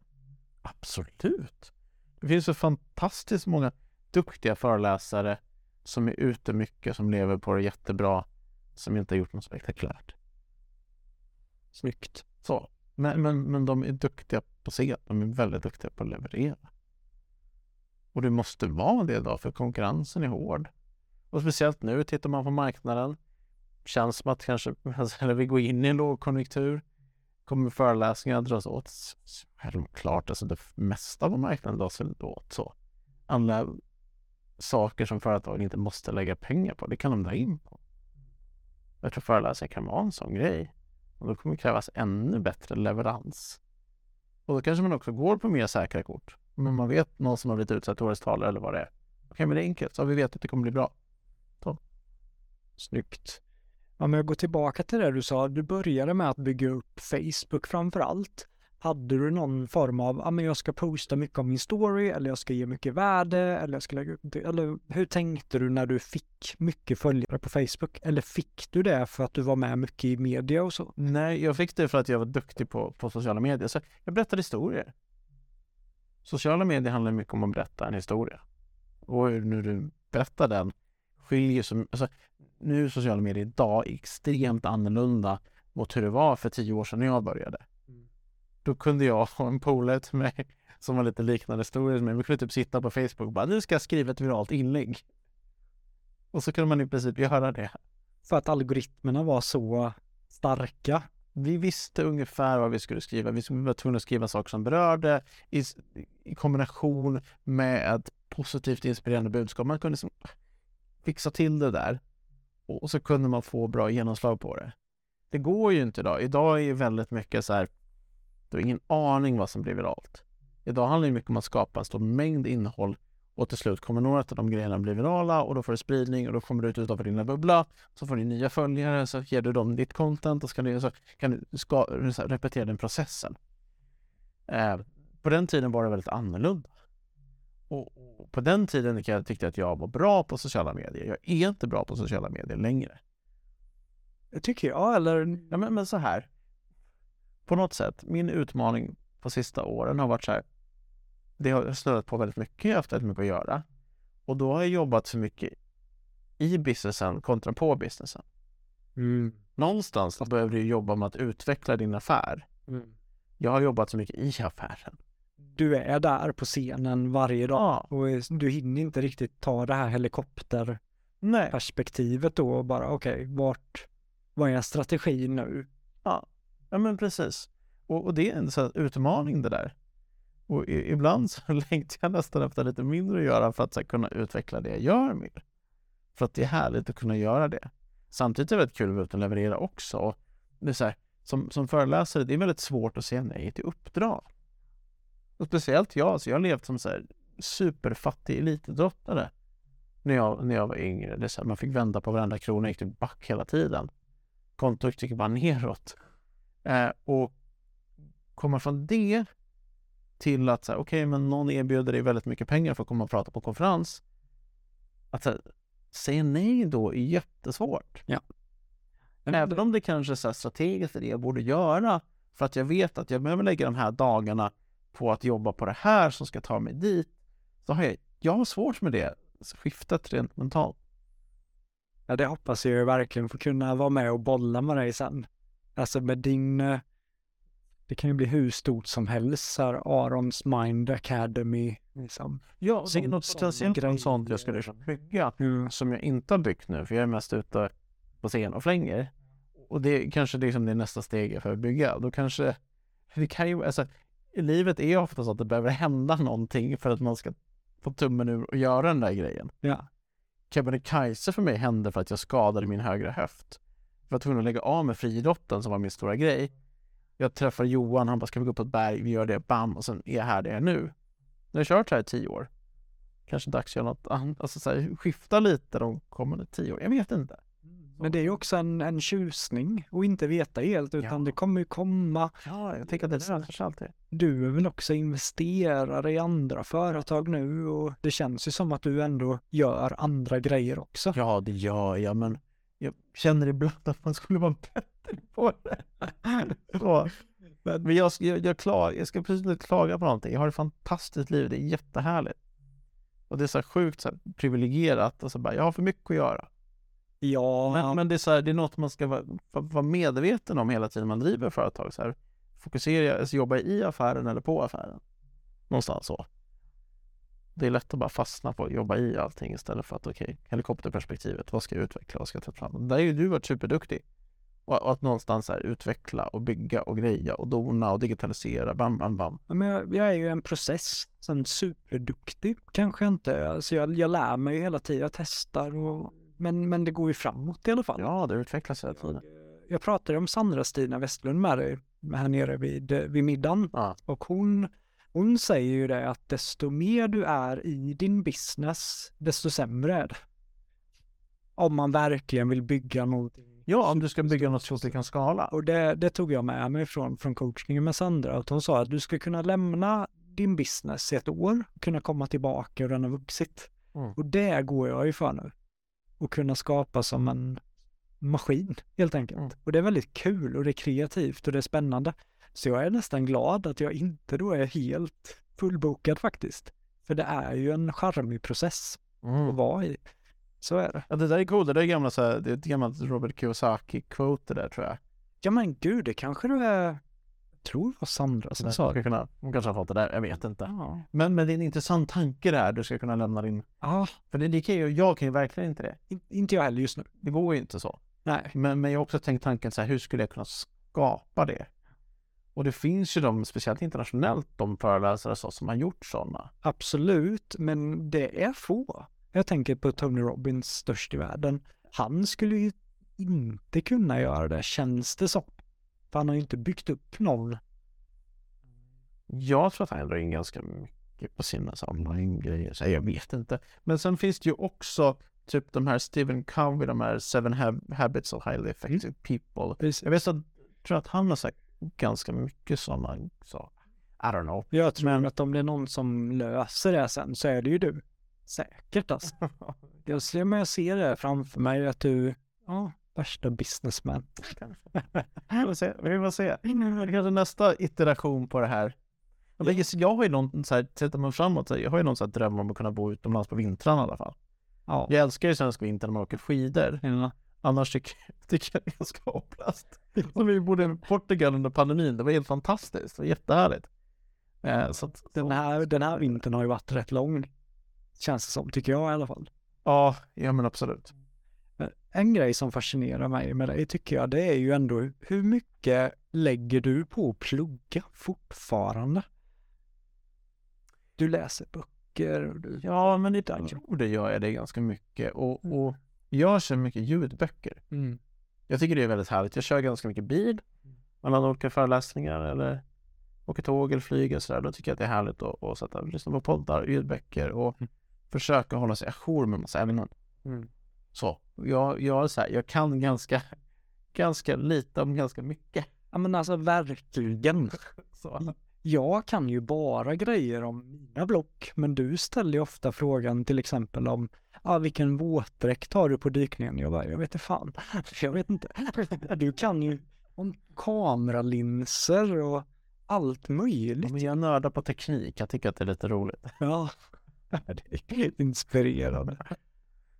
Absolut. Det finns så fantastiskt många duktiga föreläsare som är ute mycket, som lever på det jättebra, som inte har gjort något spektakulärt. Snyggt. Så. Men, men, men de är duktiga på scen. De är väldigt duktiga på att leverera. Och det måste vara det då, för konkurrensen är hård. Och speciellt nu, tittar man på marknaden, känns som att kanske, alltså, eller vi går in i en lågkonjunktur, kommer föreläsningar dras åt. Självklart, alltså det mesta på marknaden dras åt så. Alla saker som företagen inte måste lägga pengar på, det kan de dra in på. Jag tror föreläsningar kan vara en sån grej. Och då kommer det krävas ännu bättre leverans. Och då kanske man också går på mer säkra kort. Men man vet någon som har blivit utsedd till årets talare eller vad det är. Okej, men det är enkelt. Så vi vet att det kommer bli bra. Så. Snyggt. Ja, men jag går tillbaka till det du sa. Du började med att bygga upp Facebook framför allt. Hade du någon form av, ja men jag ska posta mycket om min story eller jag ska ge mycket värde eller jag ska lägga upp det. Eller hur tänkte du när du fick mycket följare på Facebook? Eller fick du det för att du var med mycket i media och så? Nej, jag fick det för att jag var duktig på, på sociala medier. Så jag berättade historier. Sociala medier handlar mycket om att berätta en historia. Och hur nu du berättar den skiljer sig, alltså nu är sociala medier idag extremt annorlunda mot hur det var för tio år sedan när jag började. Då kunde jag ha en polare till mig som var lite liknande historier med Vi kunde typ sitta på Facebook och bara nu ska jag skriva ett viralt inlägg. Och så kunde man i princip göra det. För att algoritmerna var så starka vi visste ungefär vad vi skulle skriva. Vi var tvungna att skriva saker som berörde i, i kombination med ett positivt inspirerande budskap. Man kunde liksom fixa till det där och så kunde man få bra genomslag på det. Det går ju inte idag. Idag är ju väldigt mycket så här, du har ingen aning vad som blir viralt. Idag handlar det mycket om att skapa en stor mängd innehåll och till slut kommer några av de grejerna bli virala och då får du spridning och då kommer du ut utanför din bubbla. Så får du nya följare, så ger du dem ditt content och så kan du, så kan du ska, repetera den processen. Eh, på den tiden var det väldigt annorlunda. Och, och på den tiden jag tyckte jag att jag var bra på sociala medier. Jag är inte bra på sociala medier längre. Tycker jag, eller? Ja, men, men så här. På något sätt, min utmaning på sista åren har varit så här det har snurrat på väldigt mycket, jag har haft väldigt mycket att göra. Och då har jag jobbat för mycket i businessen kontra på businessen. Mm. Någonstans behöver du jobba med att utveckla din affär. Mm. Jag har jobbat så mycket i affären. Du är där på scenen varje dag ja. och du hinner inte riktigt ta det här helikopterperspektivet då och bara okej, okay, vart, vad är strategin nu? Ja, ja men precis. Och, och det är en sån utmaning det där. Och i, ibland så längtar jag nästan efter lite mindre att göra för att här, kunna utveckla det jag gör mer. För att det är härligt att kunna göra det. Samtidigt är det väldigt kul att vara ute och leverera också. det är så här, som, som föreläsare, det är väldigt svårt att säga nej till uppdrag. Och speciellt jag, så jag har levt som så här superfattig elitidrottare när jag, när jag var yngre. Det så här, man fick vända på varenda krona, gick typ back hela tiden. Kontot gick bara neråt. Eh, och komma från det till att okej, okay, men någon erbjuder dig väldigt mycket pengar för att komma och prata på konferens. Att här, säga nej då är jättesvårt. Ja. Men Även om det kanske är så strategiskt är det jag borde göra för att jag vet att jag behöver lägga de här dagarna på att jobba på det här som ska ta mig dit. Så har jag, jag har svårt med det skiftet rent mentalt. Ja, det hoppas jag verkligen få kunna vara med och bolla med dig sen. Alltså med din eh, det kan ju bli hur stort som helst, så här Arons Mind Academy. Liksom. Ja, det är något speciellt sånt jag skulle bygga mm. som jag inte har byggt nu, för jag är mest ute på scen och flänger. Och det kanske liksom det är nästa steg för att bygga. Då kanske, det kan ju, alltså, livet är ofta så att det behöver hända någonting för att man ska få tummen ur och göra den där grejen. Ja. Kebnekaise för mig hände för att jag skadade min högra höft. Jag var tvungen att lägga av med friidrotten som var min stora grej jag träffar Johan, han bara ska vi gå upp på ett berg, vi gör det, bam, och sen är jag här där jag är nu. Jag har kört här i tio år. Kanske dags att göra något annat, alltså så här, skifta lite de kommande tio år, jag vet inte. Men det är ju också en, en tjusning och inte veta helt utan ja. det kommer ju komma. Ja, jag tänker att det löser sig alltid. Du är väl också investerare i andra företag nu och det känns ju som att du ändå gör andra grejer också. Ja, det gör jag, men jag känner ibland att man skulle vara bättre på det. Så. Men jag, jag, jag, klag, jag ska precis inte klaga på någonting. Jag har ett fantastiskt liv. Det är jättehärligt. Och det är så här sjukt så här privilegierat. Och så bara, jag har för mycket att göra. Ja. Men, men det, är så här, det är något man ska vara, vara medveten om hela tiden man driver företag. Så här, fokuserar jag, alltså jobbar jag i affären eller på affären? Någonstans så. Det är lätt att bara fastna på att jobba i allting istället för att okej, okay, helikopterperspektivet, vad ska jag utveckla, vad ska jag ta fram? Där är ju du varit superduktig. Och, att någonstans här utveckla och bygga och greja och dona och digitalisera, bam, bam, bam. men jag, jag är ju en process, sen superduktig kanske inte. Alltså jag, jag lär mig hela tiden, jag testar och men, men det går ju framåt i alla fall. Ja, det utvecklas hela tiden. Jag, jag pratade om Sandra-Stina Westlund med dig här nere vid, vid middagen ja. och hon, hon säger ju det att desto mer du är i din business, desto sämre är det. Om man verkligen vill bygga någonting Ja, om du ska bygga något så att det kan skala. Och det, det, tog jag med mig från, från coachningen med Sandra. Att hon sa att du ska kunna lämna din business i ett år, kunna komma tillbaka och den har vuxit. Mm. Och det går jag ju för nu. Och kunna skapa som en maskin helt enkelt. Mm. Och det är väldigt kul och det är kreativt och det är spännande. Så jag är nästan glad att jag inte då är helt fullbokad faktiskt. För det är ju en charmig process mm. att vara i. Så är det. Ja, det där är coolt. Det där är gamla, så här, det är ett gammalt Robert Kiyosaki-quote där tror jag. Ja men gud, det kanske det är. Tror det var Sandra som sa det. Kunna, hon kanske har fått det där, jag vet inte. Ja. Men, men det är en intressant tanke det här, du ska kunna lämna din... Ja. För det, det kan ju, jag kan ju verkligen inte det. In, inte jag heller just nu. Det går ju inte så. Nej. Men, men jag har också tänkt tanken så här, hur skulle jag kunna skapa det. Och det finns ju de, speciellt internationellt, de föreläsare så, som har gjort sådana. Absolut, men det är få. Jag tänker på Tony Robbins störst i världen. Han skulle ju inte kunna göra det, känns det som. För han har ju inte byggt upp någon. Jag tror att han drar in ganska mycket på sina online-grejer. Jag vet inte. Men sen finns det ju också typ de här Stephen Covey, de här Seven Habits of Highly Effective People. Precis. Jag vet att, tror att han har sagt ganska mycket sådana saker. I don't know. Jag tror men... att om det är någon som löser det sen så är det ju du. Säkert alltså. jag, ser, men jag ser det framför mig att du, ja, värsta businessman. vi får se. Vi får se. Kanske nästa iteration på det här. Jag har ju någon så här, sätter man framåt, jag har ju någon så här dröm om att kunna bo utomlands på vintrarna i alla fall. Ja. Jag älskar ju svensk vinter när man åker skidor. Ja. Annars tycker, tycker jag det är ganska hopplöst. Som vi bodde i Portugal under pandemin, det var helt fantastiskt, det var jättehärligt. Eh, så att, den, här, den här vintern har ju varit rätt lång, känns det som, tycker jag i alla fall. Ja, ja men absolut. En grej som fascinerar mig med dig tycker jag, det är ju ändå hur mycket lägger du på att plugga fortfarande? Du läser böcker. Du... Ja, men det, jag tror det gör jag det ganska mycket och, mm. och jag kör mycket ljudböcker. Mm. Jag tycker det är väldigt härligt. Jag kör ganska mycket bil mellan olika föreläsningar eller åker tåg eller flyger och sådär. Då tycker jag att det är härligt att, att sätta, lyssna på poddar, ljudböcker och mm. försöka hålla sig ajour med massa ämnen. Mm. Så jag, jag, så här, jag kan ganska, ganska lite om ganska mycket. Ja men alltså verkligen. så. Jag kan ju bara grejer om mina block, men du ställer ju ofta frågan till exempel om ah, vilken våtdräkt har du på dykningen? Jag bara, jag vet inte fan. Jag vet inte. Du kan ju om kameralinser och allt möjligt. Men jag nördar på teknik. Jag tycker att det är lite roligt. Ja, det är inspirerande.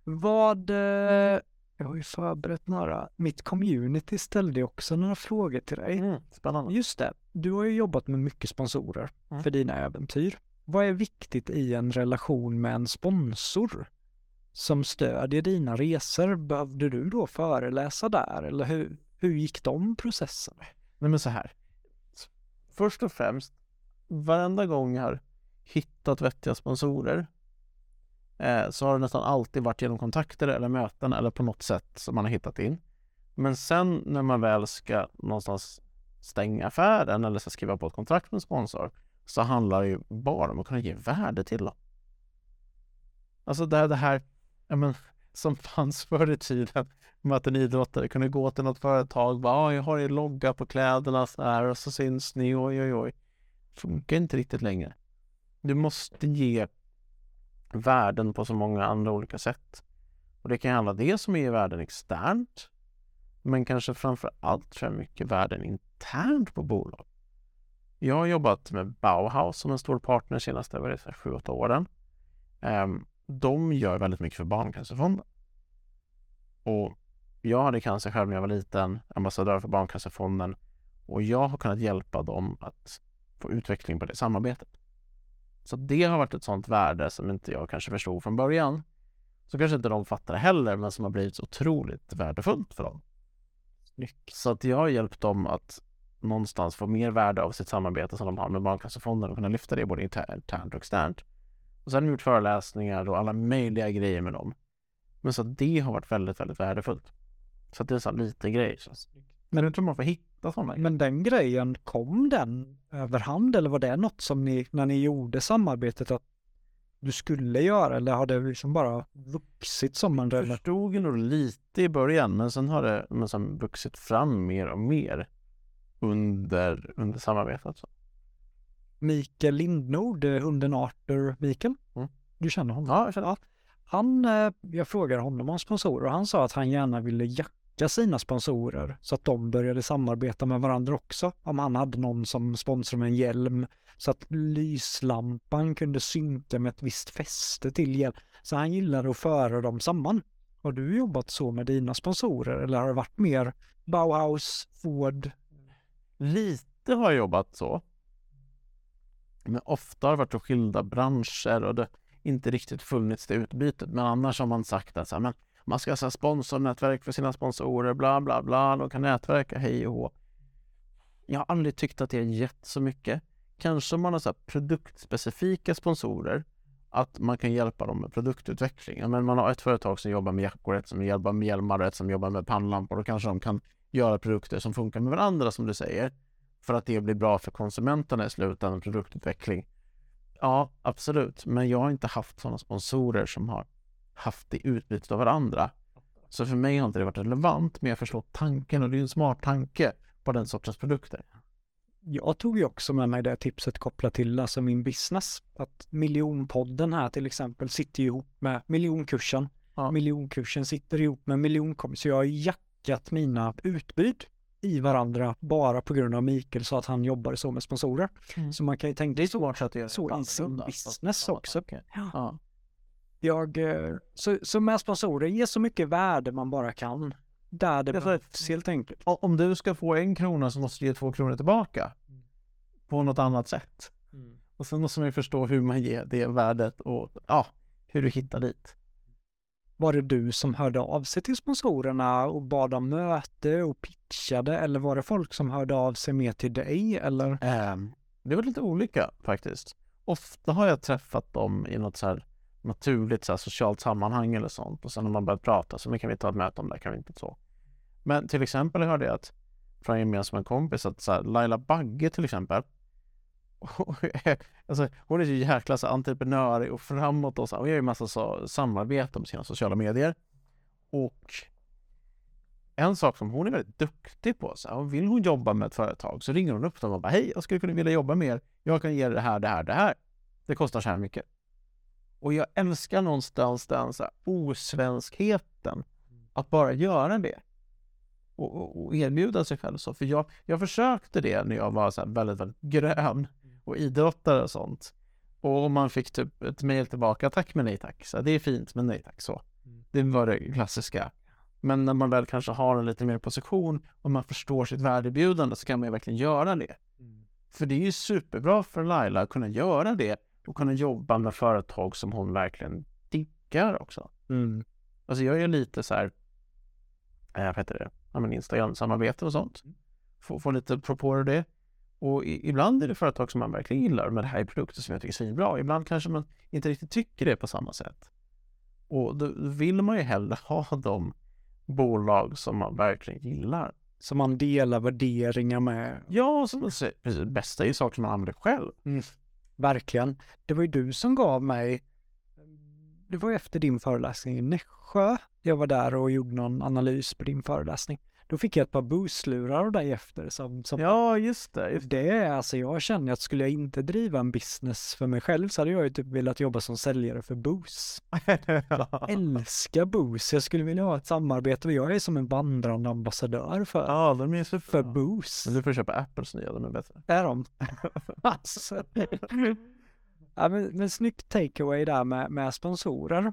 Vad, eh, jag har ju förberett några. Mitt community ställde också några frågor till dig. Mm, spännande. Just det, du har ju jobbat med mycket sponsorer mm. för dina äventyr. Vad är viktigt i en relation med en sponsor som stödjer dina resor? Behövde du då föreläsa där eller hur, hur gick de processerna? Nej men så här. Först och främst, varenda gång jag har hittat vettiga sponsorer eh, så har det nästan alltid varit genom kontakter eller möten eller på något sätt som man har hittat in. Men sen när man väl ska någonstans stänga affären eller ska skriva på ett kontrakt med en sponsor så handlar det ju bara om att kunna ge värde till dem. Alltså det här, det här ja, men, som fanns förr i tiden med att en idrottare kunde gå till något företag och bara jag har er logga på kläderna så här och så syns ni, oj oj oj. Funkar inte riktigt längre. Du måste ge värden på så många andra olika sätt. Och det kan handla dels om att ge värden externt, men kanske framför allt tror jag mycket värden internt på bolag. Jag har jobbat med Bauhaus som en stor partner senaste 7-8 åren. Um, de gör väldigt mycket för Barncancerfonden. Och jag hade cancer själv när jag var liten, ambassadör för Barncancerfonden och jag har kunnat hjälpa dem att få utveckling på det samarbetet. Så det har varit ett sånt värde som inte jag kanske förstod från början. Så kanske inte de fattar heller, men som har blivit otroligt värdefullt för dem. Snyggt. Så att jag har hjälpt dem att någonstans få mer värde av sitt samarbete som de har med Barncancerfonden och kunna lyfta det både internt och externt. Och sen har de gjort föreläsningar och alla möjliga grejer med dem. Men så att det har varit väldigt, väldigt värdefullt. Så att det är en sån liten grej. Men jag tror man får hitta sådana. Men den grejen, kom den överhand eller var det något som ni, när ni gjorde samarbetet, att du skulle göra eller har det liksom bara vuxit som en relation? Jag förstod nog lite i början men sen har det men sen vuxit fram mer och mer under, under samarbetet. Så. Mikael Lindnord, hunden Arthur Mikael. Mm. Du känner honom? Ja, jag känner. Ja. Han, eh, jag frågade honom om sponsorer och han sa att han gärna ville jacka sina sponsorer så att de började samarbeta med varandra också. Om han hade någon som sponsrade med en hjälm så att lyslampan kunde synka med ett visst fäste till hjälm. Så han gillade att föra dem samman. Har du jobbat så med dina sponsorer eller har det varit mer Bauhaus, Ford? Lite har jag jobbat så. Men ofta har det varit så skilda branscher och det inte riktigt funnits det utbytet. Men annars har man sagt att så här, men man ska ha sponsornätverk för sina sponsorer, bla bla bla, de kan nätverka hej och hå. Jag har aldrig tyckt att det har gett så mycket. Kanske om man har så här produktspecifika sponsorer, att man kan hjälpa dem med produktutveckling. Men man har ett företag som jobbar med jackor, ett som jobbar med hjälmar, ett som jobbar med pannlampor. Då kanske de kan göra produkter som funkar med varandra, som du säger, för att det blir bra för konsumenterna i slutändan, produktutveckling. Ja, absolut, men jag har inte haft sådana sponsorer som har haft det utbytet av varandra. Så för mig har inte det varit relevant, men jag förstår tanken och det är en smart tanke på den sortens produkter. Jag tog ju också med mig det tipset kopplat till alltså min business. Att miljonpodden här till exempel sitter ihop med miljonkursen. Ja. Miljonkursen sitter ihop med miljonkom. Så jag har jackat mina utbud i varandra bara på grund av Mikael sa att han jobbar så med sponsorer. Mm. Så man kan ju tänka det är svårt att göra så i sin business också. Okay. Ja. Jag, eh, så, så med sponsorer, ge så mycket värde man bara kan. Där det behövs helt enkelt. Om du ska få en krona så måste du ge två kronor tillbaka. På något annat sätt. Mm. Och sen måste man ju förstå hur man ger det värdet och ja, hur du hittar dit. Var det du som hörde av sig till sponsorerna och bad om möte och pitchade eller var det folk som hörde av sig mer till dig eller? Um, det var lite olika faktiskt. Ofta har jag träffat dem i något så här naturligt så här, socialt sammanhang eller sånt och sen har man börjat prata så nu kan vi ta ett möte om det, kan vi inte så. Men till exempel hörde jag att från en gemensam kompis att så här, Laila Bagge till exempel alltså, hon är så jäkla så entreprenör och framåt och så. Hon gör ju massa så, samarbete med sina sociala medier. Och en sak som hon är väldigt duktig på, så här, vill hon jobba med ett företag så ringer hon upp dem och bara hej, jag skulle kunna vilja jobba med er. Jag kan ge er det här, det här, det här. Det kostar så här mycket. Och jag älskar någonstans den så här, osvenskheten. Att bara göra det. Och, och, och, erbjuda sig själv så. För jag, jag försökte det när jag var så väldigt, väldigt grön och idrottare och sånt. Och man fick typ ett mejl tillbaka, tack men nej tack. Så det är fint men nej tack så. Mm. Det var det klassiska. Men när man väl kanske har en lite mer position och man förstår sitt värdebjudande så kan man ju verkligen göra det. Mm. För det är ju superbra för Laila att kunna göra det och kunna jobba med företag som hon verkligen diggar också. Mm. Alltså jag är lite så här, äh, vad heter det, ja, Instagram-samarbete och sånt. Mm. Få, få lite propåer det. Och i, ibland är det företag som man verkligen gillar, men det här är produkter som jag tycker är svinbra. Ibland kanske man inte riktigt tycker det på samma sätt. Och då vill man ju hellre ha de bolag som man verkligen gillar. Som man delar värderingar med. Ja, som det bästa är ju saker som man använder själv. Mm. Verkligen. Det var ju du som gav mig, det var ju efter din föreläsning i Nässjö. Jag var där och gjorde någon analys på din föreläsning. Då fick jag ett par Boost-lurar dig efter. Som, som, ja, just det. Just det är alltså, jag känner att skulle jag inte driva en business för mig själv så hade jag ju typ velat jobba som säljare för Boost. jag älskar Boost. Jag skulle vilja ha ett samarbete och jag är som en vandrande ambassadör för, ja, de är så för Boost. Men du får köpa Apples nya, de är bättre. Är de? alltså. ja, men, men snyggt takeaway där med, med sponsorer.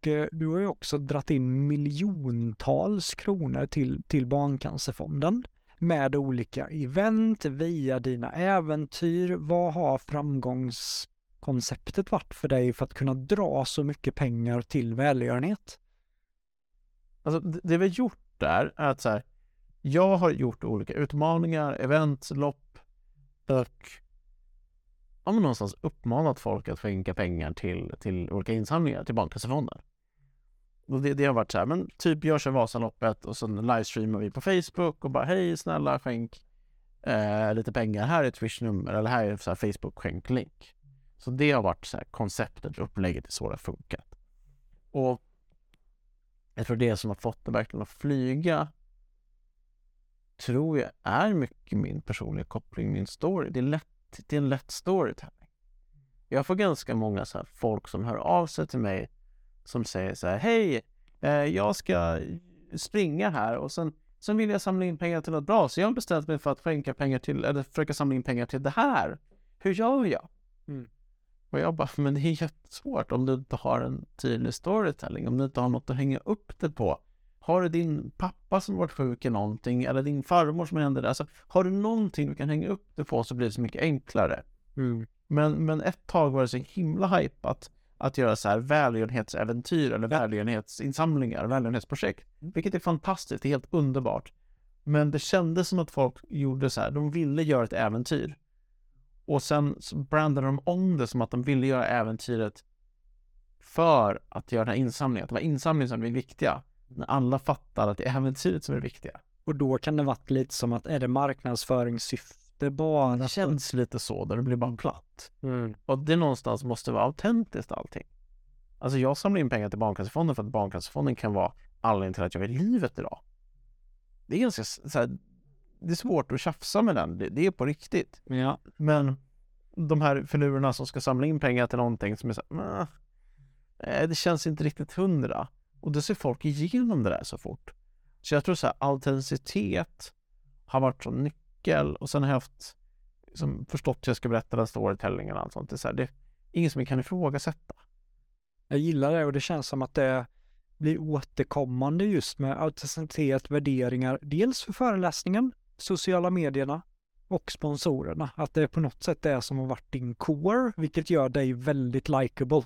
Och eh, du har ju också dratt in miljontals kronor till, till Barncancerfonden med olika event via dina äventyr. Vad har framgångskonceptet varit för dig för att kunna dra så mycket pengar till välgörenhet? Alltså det vi har gjort där är att så här, jag har gjort olika utmaningar, event, lopp och ja, men någonstans uppmanat folk att skänka pengar till, till olika insamlingar till Barncancerfonden. Och det, det, har varit så här, men typ jag kör Vasaloppet och så livestreamar vi på Facebook och bara hej snälla skänk eh, lite pengar, här är ett swishnummer eller här är så här Facebook. Så det har varit så här konceptet, upplägget är så det har funkat. Och jag tror det som har fått det verkligen att flyga tror jag är mycket min personliga koppling, min story. Det är lätt det är en lätt storytelling. Jag får ganska många så folk som hör av sig till mig som säger så här, hej, eh, jag ska springa här och sen, sen vill jag samla in pengar till något bra, så jag har bestämt mig för att skänka pengar till, eller försöka samla in pengar till det här. Hur gör jag? Mm. Och jag bara, men det är jättesvårt om du inte har en tydlig storytelling, om du inte har något att hänga upp det på. Har du din pappa som varit sjuk i någonting eller din farmor som hände det? Alltså, har du någonting du kan hänga upp det på så blir det så mycket enklare. Mm. Men, men ett tag var det så himla hypat att göra så här välgörenhetsäventyr eller välgörenhetsinsamlingar, välgörenhetsprojekt. Mm. Vilket är fantastiskt, det är helt underbart. Men det kändes som att folk gjorde så här, de ville göra ett äventyr. Och sen brandade de om det som att de ville göra äventyret för att göra den här insamlingen. Det var insamlingen som blev viktiga. När alla fattar att det är äventyret som är viktiga. Och då kan det varit lite som att är det marknadsföringssyfte bara? Det känns lite så, där det blir bara platt. Mm. Och det någonstans måste vara autentiskt allting. Alltså jag samlar in pengar till Barncancerfonden för att Barncancerfonden kan vara anledningen till att jag är i livet idag. Det är ganska så här, det är svårt att tjafsa med den, det, det är på riktigt. Ja. Men de här filurerna som ska samla in pengar till någonting som är så här, "Nä, nej, det känns inte riktigt hundra. Och då ser folk igenom det där så fort. Så jag tror så här, autenticitet har varit så nyckel och sen har jag haft liksom, förstått hur jag ska berätta den storytellingen och allt sånt. Det är, så här, det är ingen som kan ifrågasätta. Jag gillar det och det känns som att det blir återkommande just med autenticitet, värderingar, dels för föreläsningen, sociala medierna och sponsorerna. Att det på något sätt är som har varit din core, vilket gör dig väldigt likable.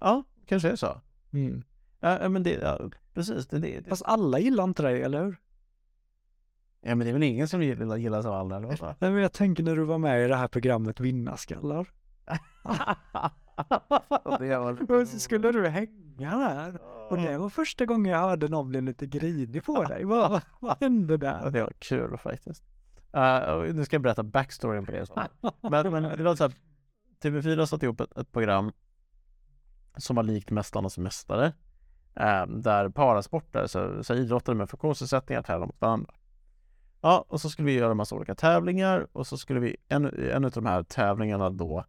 Ja, kanske är så. Mm. Ja, men det, ja, precis. Det, det, det. Fast alla gillar inte dig, eller hur? Ja, men det är väl ingen som gillar, eller vad? Nej, men jag tänker när du var med i det här programmet Vinnarskallar. Och så skulle du hänga där. Och det var första gången jag hörde någon bli lite grinig på dig. Vad, vad hände där? det var kul faktiskt. Uh, nu ska jag berätta backstoryn på det. Så. Men, men det var så här, TV4 satte ihop ett, ett program som var likt Mästarnas Mästare. eh, där parasportare, så, så idrottare med funktionsnedsättningar tävlar mot varandra. Ja, och så skulle vi göra en massa olika tävlingar och så skulle vi, en, en av de här tävlingarna då,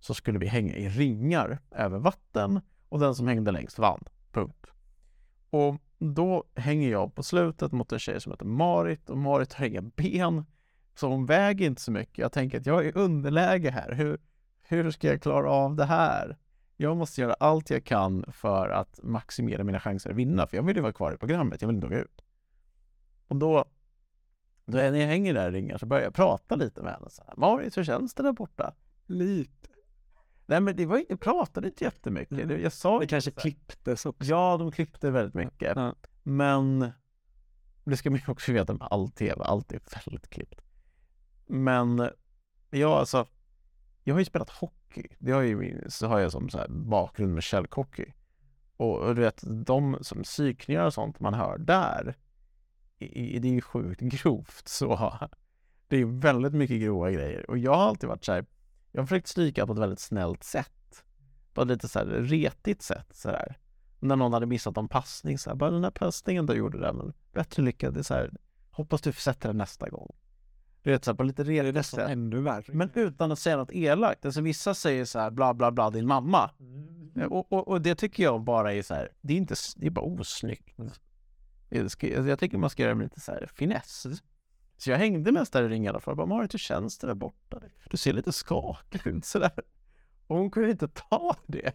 så skulle vi hänga i ringar över vatten och den som hängde längst vann. Punkt. Och då hänger jag på slutet mot en tjej som heter Marit och Marit har inga ben. Så hon väger inte så mycket. Jag tänker att jag är i underläge här. Hur, hur ska jag klara av det här? Jag måste göra allt jag kan för att maximera mina chanser att vinna. För jag vill ju vara kvar i programmet. Jag vill inte åka ut. Och då, då när jag hänger där i ringar så börjar jag prata lite med henne. Så här, Marit, hur känns det där borta? Lite. Nej men det var inte, pratade inte jättemycket. Det- Jag sa Det kanske så här- klipptes också. Ja, de klippte väldigt mycket. Ja. Men det ska man ju också veta med all tv, allt är väldigt klippt. Men ja, alltså, jag har ju spelat hockey. Det har ju så har jag som så här bakgrund med källhockey. Och, och du vet, de som psykningar och sånt man hör där, i, det är ju sjukt grovt. Så det är väldigt mycket grova grejer. Och jag har alltid varit så här, jag har försökt stryka på ett väldigt snällt sätt. På ett lite så här retigt sätt så här när någon hade missat en passning så här, bara den där passningen du gjorde där, men bättre lycka, det är så här, hoppas du sätter den nästa gång. Du vet så här, på lite redigt sätt. ännu värre. Men utan att säga något elakt. Alltså vissa säger så här, bla bla bla, din mamma. Mm. Och, och, och det tycker jag bara är så här, det är inte, det är bara osnyggt. Jag, alltså, jag tycker man ska göra det med lite så här finess. Så jag hängde mest där i ringarna för bara, Marit hur känns det där borta? Du ser lite skakig ut sådär. Och hon kunde inte ta det.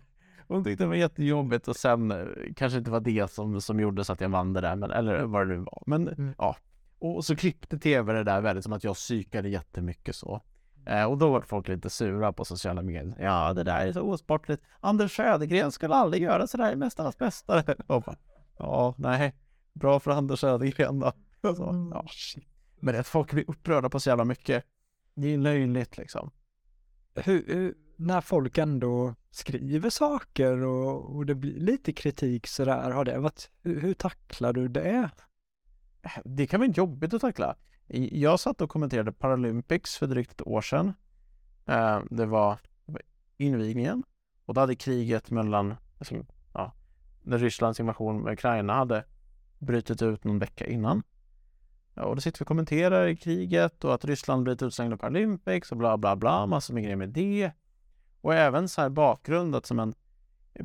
Hon tyckte det var jättejobbigt och sen eh, kanske inte var det som, som gjorde så att jag vann det där, men, eller vad det nu var. Men Mm. ja. Och så klippte tv det där väldigt som att jag psykade jättemycket så. Eh, och då var folk lite sura på sociala medier. Ja, det där är så osportligt. Anders Södergren skulle aldrig göra sådär i Mästarnas Mästare. Bara, Ja, nej. Bra för Anders Södergren då. Så, ja. Men att folk blir upprörda på så jävla mycket. Det är löjligt liksom. hur, hur, när folk ändå skriver saker och, och det blir lite kritik sådär, har det varit, hur, hur tacklar du det? Det kan vara jobbigt att tackla. Jag satt och kommenterade Paralympics för drygt ett år sedan. Eh, Det var det var invigningen och då hade kriget mellan, alltså, ja, när Rysslands invasion med Ukraina hade brutit ut någon vecka innan. Ja, och då sitter vi och kommenterar i kriget och att Ryssland blivit utslängda på Paralympics och bla bla bla, massor med grejer med det. Och även så här bakgrund att som en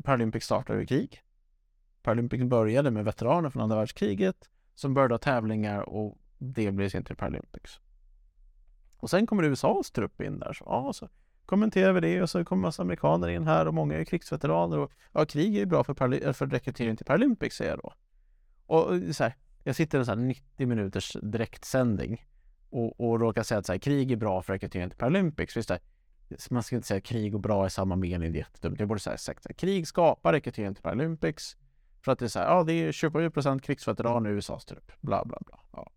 Paralympics startade i krig. Paralympics började med veteraner från andra världskriget som började ha tävlingar och det blev sen till Paralympics. Och sen kommer USAs trupp in där, så, ja, så kommenterar vi det och så kommer massa amerikaner in här och många är krigsveteraner och ja, krig är ju bra för, för rekrytering till Paralympics säger jag då. Och så här, jag sitter i en så här 90 minuters direktsändning och, och råkar säga att så här, krig är bra för rekryteringen till Paralympics. Visst, man ska inte säga krig och bra i samma mening, det är jättedumt. Jag borde säga sagt krig skapar rekrytering till Paralympics. För att det är så här, ja det är 27 procent krigsveteraner i USAs trupp, bla bla bla. Ja.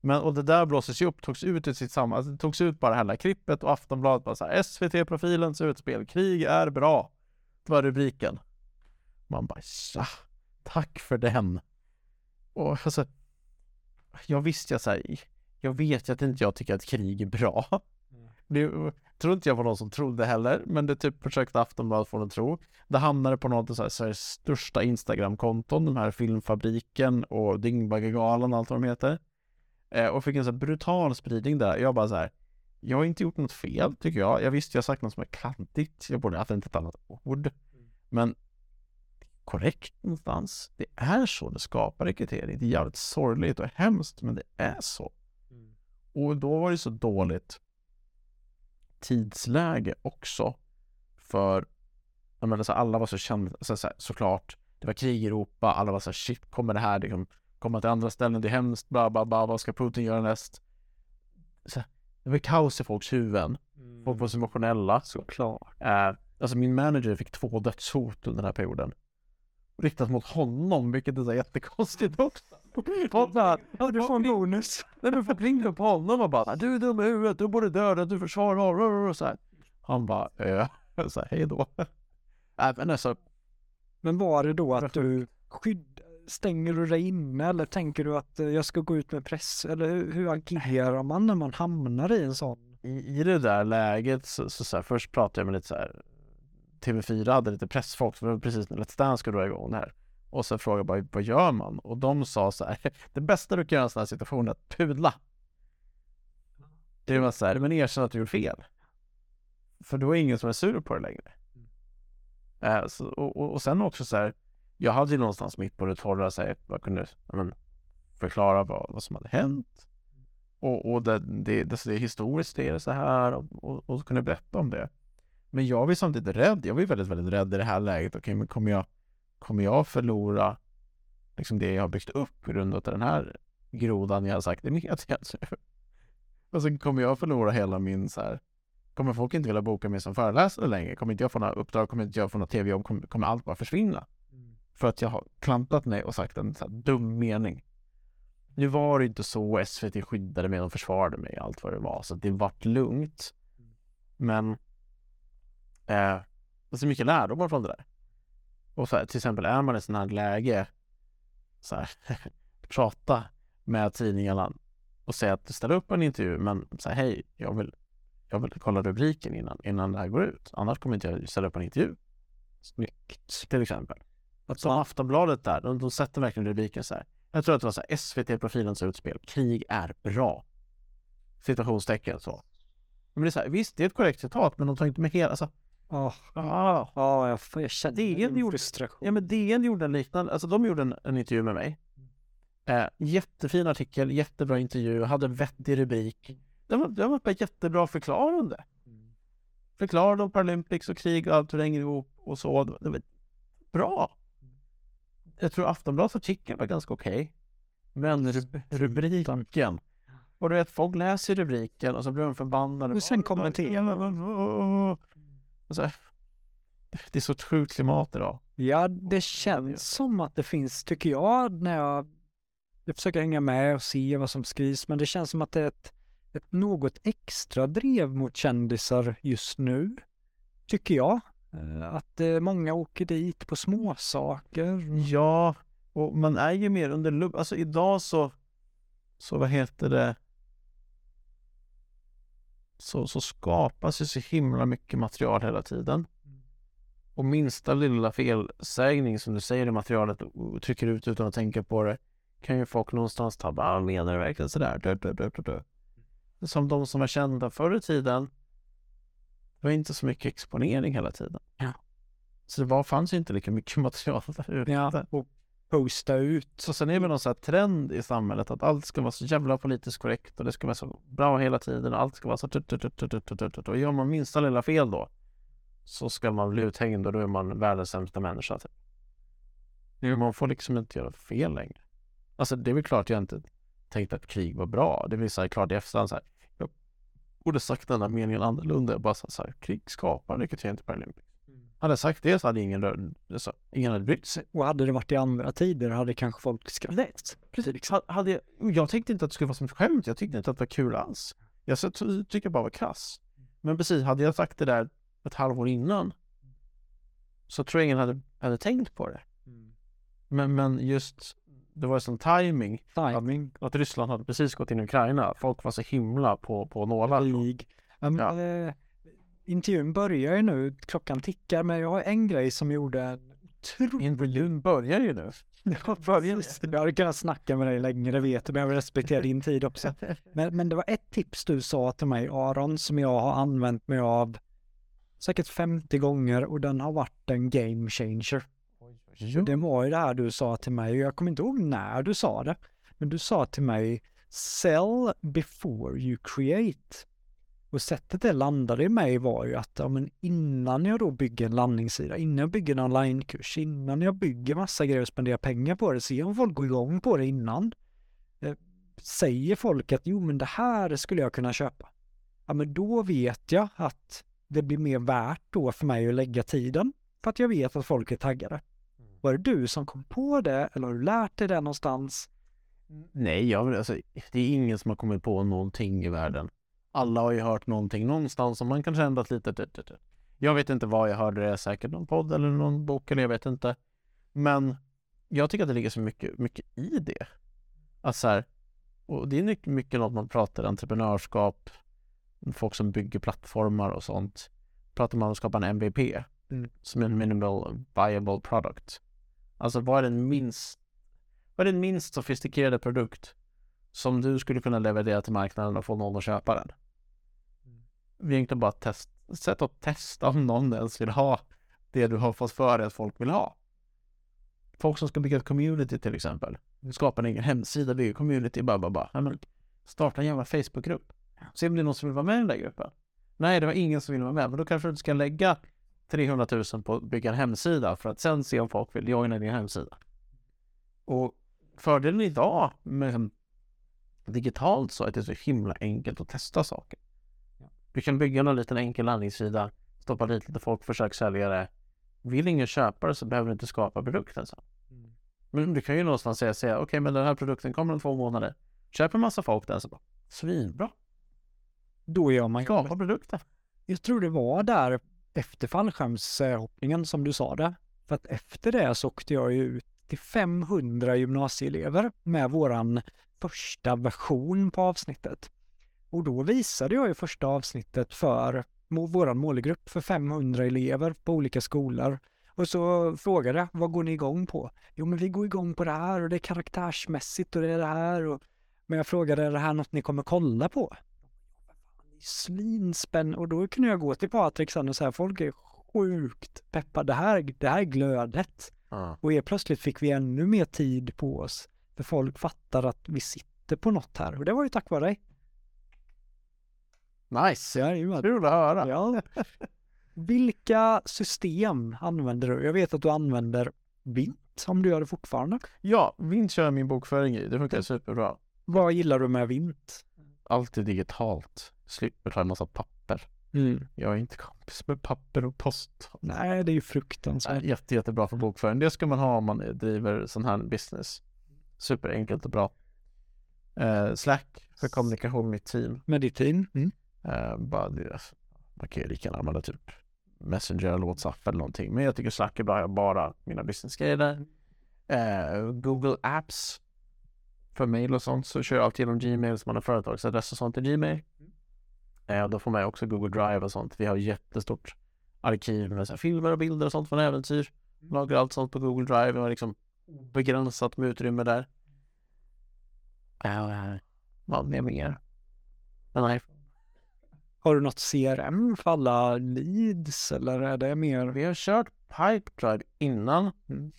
Men och det där blåses ju upp, togs ut ur sitt sammanhang, alltså, togs ut bara hela klippet och Aftonbladet bara så här SVT-profilens utspel, krig är bra. Det var rubriken. Man bara ja, tack för den. Och alltså, jag visste jag så här, jag vet ju att inte jag tycker att krig är bra. Det tror inte jag var någon som trodde heller, men det typ försökte Aftonbladet få den att tro. Det hamnade på något av Sveriges största Instagram-konton, de här Filmfabriken och Dyngbaggegalan och allt vad de heter. Eh, och fick en så brutal spridning där. Jag bara så här, jag har inte gjort något fel tycker jag. Jag visste jag sagt något som är klantigt. Jag borde haft ett annat ord. Men korrekt någonstans. Det är så det skapar rekrytering. Det är jävligt sorgligt och hemskt, men det är så. Mm. Och då var det så dåligt tidsläge också. För jag menar, så alla var så kända, så, så, såklart. Det var krig i Europa, alla var så här, shit, kommer det här liksom, komma till andra ställen, det är hemskt, bla bla bla, vad ska Putin göra näst? Så, det var kaos i folks huvuden. Mm. Folk var så emotionella. Såklart. Eh, alltså min manager fick två dödshot under den här perioden. Riktat mot honom, vilket är så jättekonstigt också. Ja, du får en bonus. Nej men folk ringde upp honom och bara Du är dum i huvudet, du borde döda, du försvarar och så här. Han bara äh, så här, hej då. Äh, men alltså. Men var det då att du skydd, stänger du dig inne eller tänker du att eh, jag ska gå ut med press? Eller hur, hur agerar man när man hamnar i en sån? I, i det där läget så, så, så här, först pratade jag med lite så här TV4 hade lite pressfolk, för precis när Let's Dance skulle dra igång det här. Och så frågade jag bara, vad gör man? Och de sa så här, det bästa du kan göra i en sån här situation är att pudla. Det var så här, men erkänn att du gjort fel. För då är ingen som är sur på det längre. Mm. Äh, så, och, och, sen också så här, jag hade ju någonstans mitt på det torra så jag kunde men, förklara vad, vad som hade hänt. Och, och det, det, det, det, historiskt är det så här och, och, och kunde berätta om det. Men jag var samtidigt rädd. Jag var väldigt, väldigt rädd i det här läget. Okej, men kommer jag, kommer jag förlora liksom det jag har byggt upp på grund av den här grodan jag har sagt i media Och sen kommer jag förlora hela min så här. Kommer folk inte vilja boka mig som föreläsare längre? Kommer inte jag få några uppdrag? Kommer inte jag få några tv-jobb? Kommer, kommer allt bara försvinna? Mm. För att jag har klantat mig och sagt en så dum mening. Nu var det inte så. SVT skyddade mig och försvarade mig allt vad det var. Så det vart lugnt. Mm. Men Eh, och så mycket lärdomar från det där. Och så här, till exempel är man i sån här läge så här, prata med tidningarna och säga att du ställer upp en intervju men säg hej, jag vill, jag vill kolla rubriken innan, innan det här går ut. Annars kommer inte jag ställa upp en intervju. Snyggt. Till exempel. Att som Aftonbladet där, de, de sätter verkligen rubriken så här. Jag tror att det var så här, SVT-profilens utspel, krig är bra. Situationstecken så. Men det är så här, visst, det är ett korrekt citat, men de tar inte med hela, alltså Ja, oh. oh, jag, jag känner DN gjorde. Ja, men DN gjorde en liknande, alltså de gjorde en, en intervju med mig. Eh, jättefin artikel, jättebra intervju, hade en vettig rubrik. Den var, den var bara jättebra förklarande. Förklarade om Paralympics och krig och allt hur det hänger ihop och så. Det var bra. Jag tror Aftonbladets artikel var ganska okej. Okay. Men rub rubriken. Och du vet, folk läser rubriken och så blir de förbannade. Och sen kommenterar. Alltså, det är så sjukt klimat idag. Ja, det känns som att det finns, tycker jag, när jag, jag försöker hänga med och se vad som skrivs, men det känns som att det är ett, ett något extra drev mot kändisar just nu, tycker jag. Eh, att eh, många åker dit på småsaker. Ja, och man är ju mer under lupp. Alltså idag så, så vad heter det, så, så skapas ju så himla mycket material hela tiden. Mm. Och minsta lilla felsägning som du säger i materialet och trycker ut utan att tänka på det kan ju folk någonstans ta bara, menar du verkligen sådär? Dö, dö, dö, dö, dö. Som de som var kända förr i tiden. Det var inte så mycket exponering hela tiden. Ja. Så det var, fanns ju inte lika mycket material där ute. Ja, och posta ut. Så sen är det någon sån här trend i samhället att allt ska vara så jävla politiskt korrekt och det ska vara så bra hela tiden och allt ska vara så tut, tut, tut, tut, tut. Och gör man minsta lilla fel då så ska man bli uthängd och då är man världens sämsta människa. Typ. Man får liksom inte göra fel längre. Alltså det är väl klart jag inte tänkte att krig var bra. Det vill säga klart i efterhand så här. Jag borde sagt den här meningen annorlunda. Jag bara så här, krig skapar rekrytering till Paralympics. Mm. Hade jag sagt det så hade ingen, rör- alltså, ingen hade brytt sig. Och hade det varit i andra tider hade kanske folk skrattat. Precis. Ha- Hade jag, jag tänkte inte att det skulle vara som ett skämt, jag tyckte inte att det var kul alls. Jag tycker bara var krass. Men precis, hade jag sagt det där ett halvår innan så tror jag ingen hade, hade tänkt på det. Men, men just, det var sån timing Timing, att Ryssland hade precis gått in i Ukraina. Folk var så himla på, på nålar. krig. Um, Ja. Intervjun börjar ju nu, klockan tickar, men jag har en grej som gjorde en Intervjun börjar ju nu. Ja. Jag hade kunnat snacka med dig länge, det vet du, men jag vill respektera din tid också. Men, men det var ett tips du sa till mig, Aron, som jag har använt mig av säkert 50 gånger och den har varit en game changer. Det var ju det här du sa till mig och jag kommer inte ihåg när du sa det. Men du sa till mig Sell before you create. Och sättet det landade i mig var ju att ja, men innan jag då bygger en landningssida, innan jag bygger en onlinekurs, innan jag bygger massa grejer och spenderar pengar på det, se om folk går igång på det innan. Eh, säger folk att jo men det här skulle jag kunna köpa. Ja men då vet jag att det blir mer värt då för mig att lägga tiden. För att jag vet att folk är taggade. Var det du som kom på det eller har du lärt dig det någonstans? Nej, jag, alltså, det är ingen som har kommit på någonting i världen. Alla har ju hört någonting någonstans som man kanske ändrat lite. Jag vet inte vad jag hörde det, säkert någon podd eller någon bok eller jag vet inte. Men jag tycker att det ligger så mycket, mycket i det. Att så här, och det är mycket, mycket något man pratar entreprenörskap, folk som bygger plattformar och sånt. Pratar man om att skapa en MVP, Mm. som är en minimal viable product. Alltså vad är den minst, vad är den minst sofistikerade produkt som du skulle kunna leverera till marknaden och få någon att köpa den? Vi egentligen bara test, sätt att testa om någon ens vill ha det du har fått för dig att folk vill ha. Folk som ska bygga ett community till exempel. Skapa en egen hemsida, bygga community, bara, bara, bara. Ja, starta en jävla Facebookgrupp. Se om det är någon som vill vara med i den där gruppen. Nej, det var ingen som ville vara med, men då kanske du ska lägga 300 000 på att bygga en hemsida för att sen se om folk vill joina din hemsida. Och fördelen idag med digitalt så är att det är så himla enkelt att testa saker. Du kan bygga någon liten enkel landningssida, stoppa dit lite folk, försök sälja det. Vill ingen köpa det så behöver du inte skapa produkten sen. Men du kan ju någonstans säga, säga okej men den här produkten kommer om två månader. Köp en massa folk den så bara, svinbra, Då gör man skapa produkten. Jag tror det var där efter fallskärmshoppningen som du sa det. För att efter det så åkte jag ju ut till 500 gymnasieelever med våran första version på avsnittet. Och då visade jag ju första avsnittet för våran målgrupp för 500 elever på olika skolor. Och så frågade jag, vad går ni igång på? Jo, men vi går igång på det här och det är karaktärsmässigt och det är det här. Och... Men jag frågade, är det här något ni kommer kolla på? svinspänn och då kunde jag gå till Patrik sen och säga folk är sjukt peppade. Det här, det här är glödet. Ja. Och helt plötsligt fick vi ännu mer tid på oss. För folk fattar att vi sitter på något här. Och det var ju tack vare dig. Nice, Jajamän. kul att höra. Ja. Vilka system använder du? Jag vet att du använder Vint, om du gör det fortfarande. Ja, Vint kör min bokföring i. Det funkar superbra. Vad gillar du med Vint? Allt är digitalt. Slipper ta en massa papper. Jag är inte kompis med papper och post. Nej, det är ju fruktansvärt. Nej, jätte, jättebra för bokföring. Det ska man ha om man driver sån här business. Superenkelt och bra. Eh, Slack för kommunikation med team. Med ditt team? Mm. Eh, bara det, man kan ju lika gärna använda typ Messenger eller WhatsApp eller någonting. Men jag tycker Slack är bra. Jag har bara mina businessgrejer där. Eh, Google Apps för mail och sånt så kör jag alltid genom Gmail som man har företagsadress och sånt i Gmail. Eh, då får man också Google Drive och sånt. Vi har jättestort arkiv med så filmer och bilder och sånt från äventyr. Lagrar allt sånt på Google Drive. Vi har liksom begränsat med utrymme där. Eh, vad mer mer? Men iPhone. Har du något CRM för alla leads eller är det mer? Vi har kört Pipedrive innan. Mm.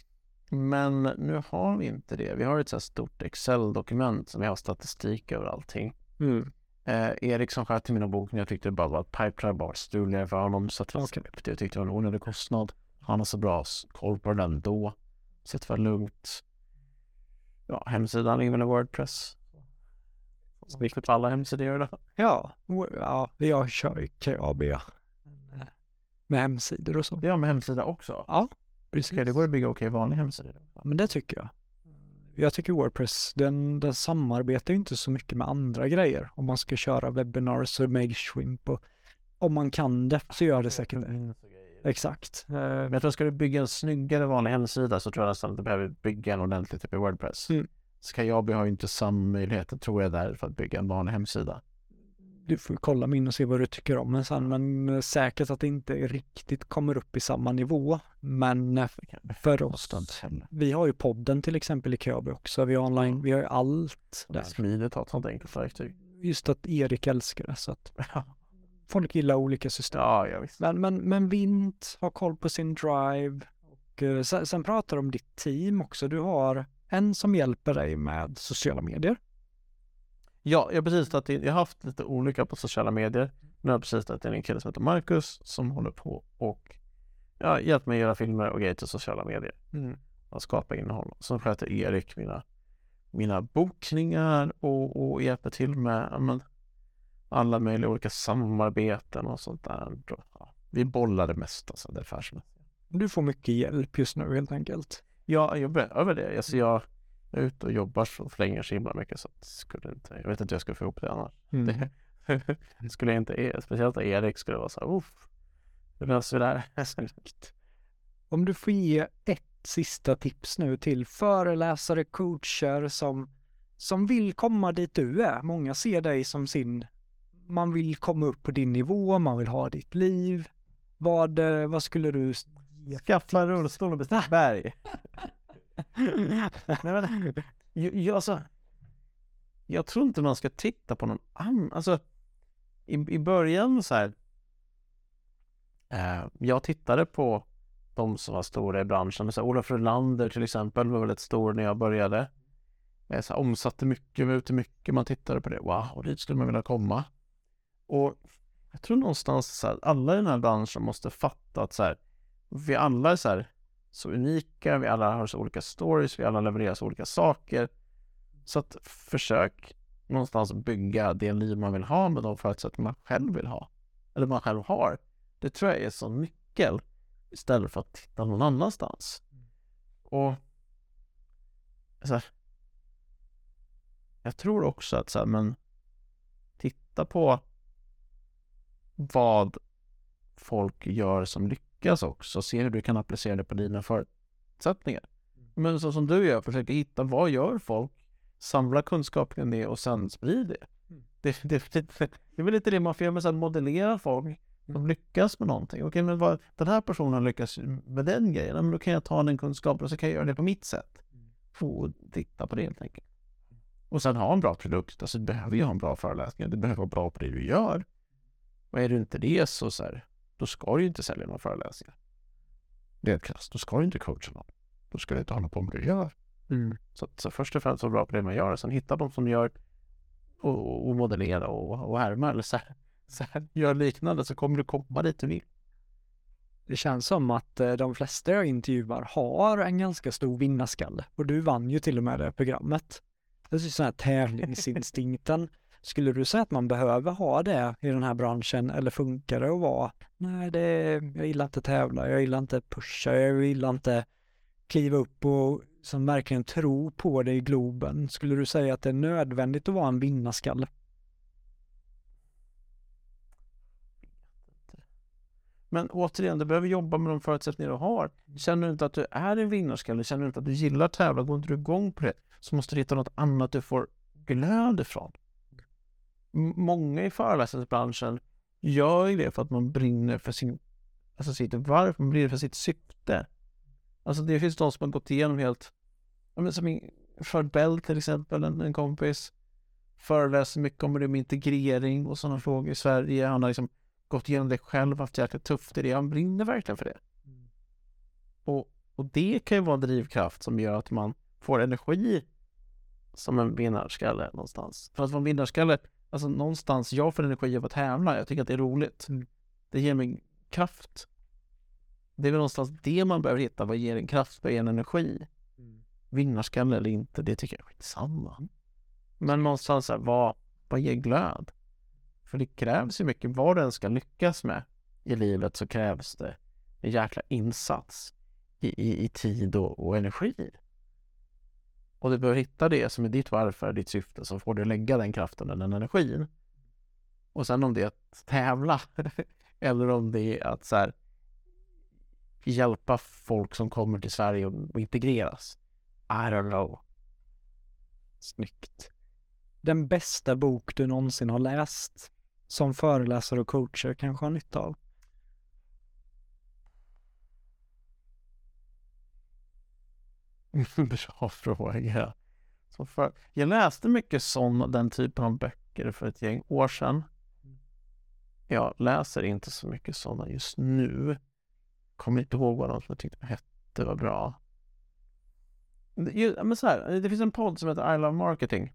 Men nu har vi inte det. Vi har ett så stort Excel-dokument som vi har statistik över allting. Mm. Eh, Erik som sköter mina bokningar jag tyckte bara att Pipedrive var stuligare för honom så att jag Okej. släppte. Jag tyckte det var en onödig kostnad. Han har så bra koll på den då. Så det var lugnt. Ja, hemsidan är väl en Wordpress. Vilket alla hemsidor det. Ja, ja, jag kör ju KAB. Med hemsidor och så. Ja, med hemsida också. Ja, precis. Okej, det går att bygga okej vanlig hemsida. Men det tycker jag. Jag tycker Wordpress, den, den samarbetar ju inte så mycket med andra grejer. Om man ska köra webinars och Mailchimp och om man kan det så gör det säkert det. Exakt. Eh, Men jag tror ska du bygga en snyggare vanlig hemsida så tror jag nästan att du behöver bygga en ordentlig typ i Wordpress. Mm. Skajabi har ju inte samma möjligheter tror jag där för att bygga en vanlig hemsida. Du får kolla min och se vad du tycker om den sen, men eh, säkert att det inte riktigt kommer upp i samma nivå. Men eh, för oss, vi har ju podden till exempel i Köby också, vi har online, vi har ju allt Det är där. smidigt att ha ett sånt enkelt verktyg. Just att Erik älskar det, så att folk gillar olika system. Ja, ja visst. Men, men, men Vint har koll på sin drive. Och eh, sen, sen pratar du om ditt team också. Du har en som hjälper dig med sociala medier. Ja, jag har precis tagit in, jag har haft lite olika på sociala medier. Nu har jag precis tagit in en kille som heter Marcus som håller på och ja, hjälpt mig att göra filmer och grejer till sociala medier. Och skapa innehåll. Sen sköter Erik mina, mina bokningar och, och hjälper till med ja, men, alla möjliga olika samarbeten och sånt där. Ja, vi bollar det mesta, alltså, det affärsmässiga. Du får mycket hjälp just nu helt enkelt. Ja, jag behöver det. Alltså, jag är ute och jobbar så flänger så himla mycket så att skulle inte, jag vet inte hur jag skulle få ihop det annars. Mm. Det skulle jag inte, speciellt Erik skulle vara så här, uff, hur löser vi det här? Om du får ge ett sista tips nu till föreläsare, coacher som, som vill komma dit du är. Många ser dig som sin, man vill komma upp på din nivå, man vill ha ditt liv. Vad, eh, vad skulle du? Skaffa en rullstol och bestiga berg. Nej, men, jag, jag, alltså, jag tror inte man ska titta på någon annan. Alltså, i, i början så här. Eh, jag tittade på de som var stora i branschen. Så här, Olof Rolander till exempel var väldigt stor när jag började. Jag så här, omsatte mycket, var ute mycket. Man tittade på det. Wow, dit skulle man vilja komma. Och jag tror någonstans så här, alla i den här branschen måste fatta att så här, vi alla är så här så unika, vi alla har så olika stories, vi alla levererar så olika saker. Så att försök någonstans bygga det liv man vill ha med de förutsättningar man själv vill ha. Eller man själv har. Det tror jag är så nyckel istället för att titta någon annanstans. Och så här, jag tror också att så här, men titta på vad folk gör som lyckas också. Se hur du kan applicera det på dina förutsättningar. Men så som du gör, försöka hitta vad gör folk? Samla kunskap kring det och sen sprid det. Mm. Det, det, det, det är väl lite det man får göra, men sen modellera folk som lyckas med någonting. Okej, men vad, den här personen lyckas med den grejen, men då kan jag ta den kunskapen och så kan jag göra det på mitt sätt. Få titta på det helt enkelt. Och sen ha en bra produkt, alltså du behöver ju ha en bra föreläsning, du behöver vara bra på det du gör. Och är du inte det så, så här, då ska du ju inte sälja några föreläsningar. Det är ett då ska du inte coacha någon. Då ska du inte hålla på med det du gör. Mm. Så, så först och främst vara bra på det man gör, sen hitta de som gör och, och modellera och, och härma eller så här, så här, gör liknande så kommer du komma dit du vill. Det känns som att eh, de flesta jag intervjuar har en ganska stor vinnarskalle. Och du vann ju till och med det programmet. Det är sån här tävlingsinstinkten. Skulle du säga att man behöver ha det i den här branschen eller funkar det att vara, nej det, jag gillar inte tävla, jag gillar inte pusha, jag gillar inte kliva upp och som verkligen tro på det i Globen. Skulle du säga att det är nödvändigt att vara en vinnarskalle? Men återigen, du behöver jobba med de förutsättningar du har. Känner du inte att du är en vinnarskalle, känner du inte att du gillar att tävla, går inte du igång på det, så måste du hitta något annat du får glöd ifrån. Många i föreläsningsbranschen gör ju det för att man brinner för sin, alltså sitt varför, man brinner för sitt syfte. Alltså det finns de som har gått igenom helt, som Fred Bell till exempel, en, en kompis, föreläser mycket om det med integrering och sådana frågor i Sverige. Han har liksom gått igenom det själv, haft jäkligt tufft i det. Han brinner verkligen för det. Och, och det kan ju vara en drivkraft som gör att man får energi som en vinnarskalle någonstans. För att vara en vinnarskalle, alltså någonstans, jag får energi av att tävla. Jag tycker att det är roligt. Mm. Det ger mig kraft. Det är väl någonstans det man behöver hitta. Vad ger en kraft? Vad ger en energi? Vinnarskalle eller inte, det tycker jag är skitsamma. Men någonstans, här, vad, vad ger glöd? För det krävs ju mycket vad du än ska lyckas med. i livet så krävs det en jäkla insats i, i, i tid och, och energi. Och du behöver hitta det som är ditt varför, ditt syfte, så får du lägga den kraften och den energin. Och sen om det är att tävla eller om det är att så här, hjälpa folk som kommer till Sverige och integreras. I don't know. Snyggt. Den bästa bok du någonsin har läst som föreläsare och coacher kanske har nytta av? Bra fråga. Så för, jag läste mycket sån, den typen av böcker för ett gäng år sedan. Jag läser inte så mycket sådana just nu. Kommer inte ihåg vad de som jag tyckte hette var bra. Men så här, det finns en podd som heter I Love Marketing.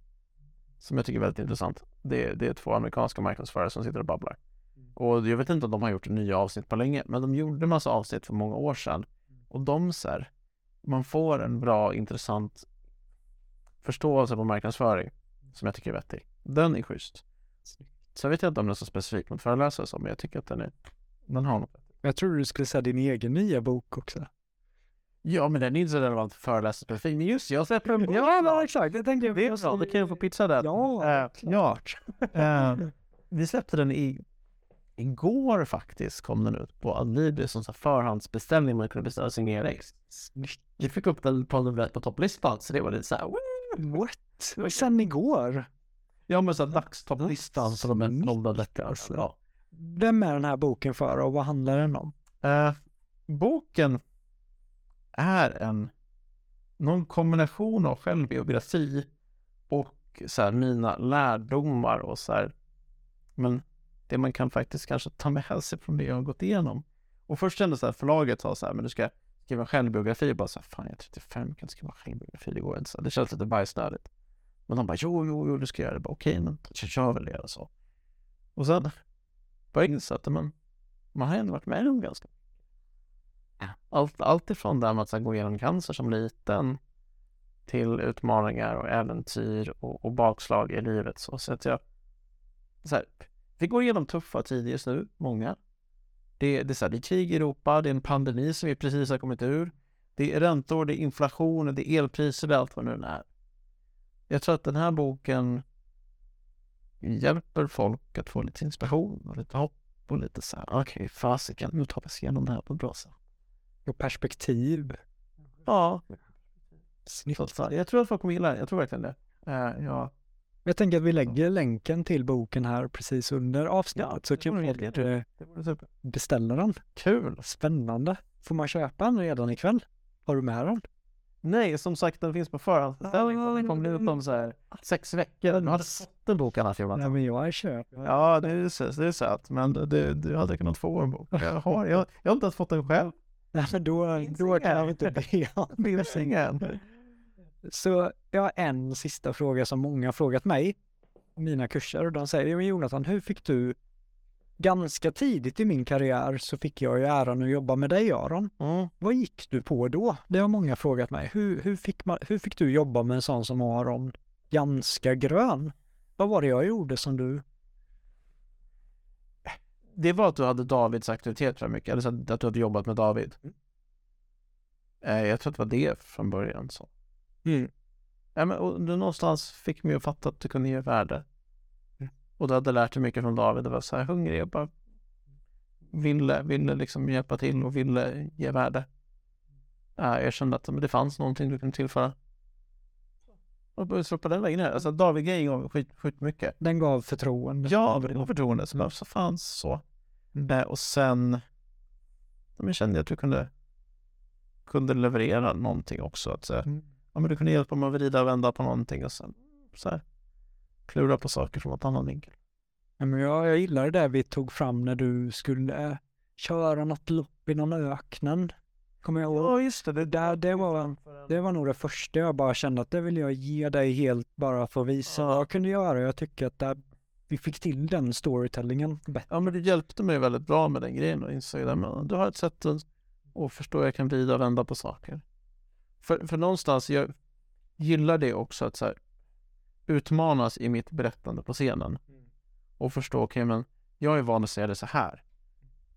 Som jag tycker är väldigt intressant. Det, det är två amerikanska marknadsförare som sitter och babblar. Och jag vet inte om de har gjort nya avsnitt på länge, men de gjorde massa avsnitt för många år sedan. Och de så här, man får en bra, intressant förståelse på marknadsföring som jag tycker är vettig. Den är schysst. Så jag vet inte om den är så specifik mot föreläsare så, men jag tycker att den är, den har något. Jag tror du skulle säga din egen nya bok också. Ja, men den är inte så relevant för föreläsarspecifik. Men just jag släpper en bok. Ja, men exakt. Det tänkte jag. Det är bra, då kan jag få pitcha den. Ja, uh, klart. uh, vi släppte den i igår faktiskt kom den ut på Adlibris som förhandsbeställning man kunde beställa signera ex. Vi fick upp den på, på topplistan så det var lite såhär What? Sen igår? Ja men så dagstopplistan som en nollad vecka. Alltså. Ja. Vem är den här boken för och vad handlar den om? Uh, boken är en någon kombination av självbiografi och så här, mina lärdomar och så här, men det man kan faktiskt kanske ta med sig från det jag har gått igenom. Och först kände så här, förlaget sa så här, men du ska skriva självbiografi. Och bara så här, fan jag är 35, jag kan inte skriva självbiografi, det går inte. Så det känns lite bajsnödigt. Men de bara, jo, jo, jo, du ska göra det. bara Okej, men jag kör väl det och så. Och sen bara jag inse att men, man har ändå varit med om ganska allt, allt ifrån det här med att gå igenom cancer som liten till utmaningar och äventyr och, och bakslag i livet. Så, så att jag, så här, vi går igenom tuffa tider just nu, många. Det, det, är så här, det är krig i Europa, det är en pandemi som vi precis har kommit ur. Det är räntor, det är inflation, det är elpriser, det är allt vad nu är. Jag tror att den här boken hjälper folk att få lite inspiration och lite hopp och lite så här, okej, okay, fasiken, nu tar vi oss igenom det här på ett bra sätt. Och perspektiv. Ja. Snyggt. Jag tror att folk kommer gilla det. Jag tror verkligen det. Uh, ja. Jag tänker att vi lägger länken till boken här precis under avsnittet ja, så kan folk eh, beställa den. Kul! Spännande. Får man köpa den redan ikväll? Har du med den? Nej, som sagt den finns på förhandsbeställning. Den kommer ut om så här sex veckor. Du hade fått en bok annars Jonas. Nej men jag är köpt. Ja, det är, det är sött. Men du, du hade kunnat få en bok. Jag har, jag, jag har inte ens fått den själv. Nej, men då, då kan jag inte be om Finns ingen. Så jag har en sista fråga som många har frågat mig, mina kurser, och de säger, men Jonathan, hur fick du ganska tidigt i min karriär så fick jag ju äran att jobba med dig Aron. Mm. Vad gick du på då? Det har många frågat mig. Hur, hur, fick man, hur fick du jobba med en sån som Aron ganska grön? Vad var det jag gjorde som du det var att du hade Davids aktivitet för mycket, eller så att du hade jobbat med David. Mm. Eh, jag tror att det var det från början. Så. Mm. Ja, men, och du någonstans fick mig att fatta att du kunde ge värde. Mm. Och du hade lärt dig mycket från David och var så här hungrig och bara ville, ville liksom hjälpa till och ville ge värde. Uh, jag kände att men det fanns någonting du kunde tillföra. Och slå på den vägen här. Alltså David-grejen gav skit, skit mycket. Den gav förtroende. Ja, det gav förtroende. Så bara, så fanns så. Mm. Och sen jag kände att du kunde, kunde leverera någonting också. Att, så, mm. Ja, men du kunde hjälpa mig att vrida och vända på någonting och sen så här, klura på saker från ett annat vinkel. Ja, men jag, jag gillar det där vi tog fram när du skulle köra något lopp i någon öknen. Kommer jag ihåg? Ja, just det. Det, där, det, var, det var nog det första jag bara kände att det vill jag ge dig helt bara för att visa vad jag kunde göra. Jag tycker att där, vi fick till den storytellingen bättre. Ja, men det hjälpte mig väldigt bra med den grejen och insåg att du har ett sätt att, förstå att jag kan vrida och vända på saker. För, för någonstans, jag gillar det också att så här, utmanas i mitt berättande på scenen. Mm. Och förstå, okej okay, men jag är van att säga det så här.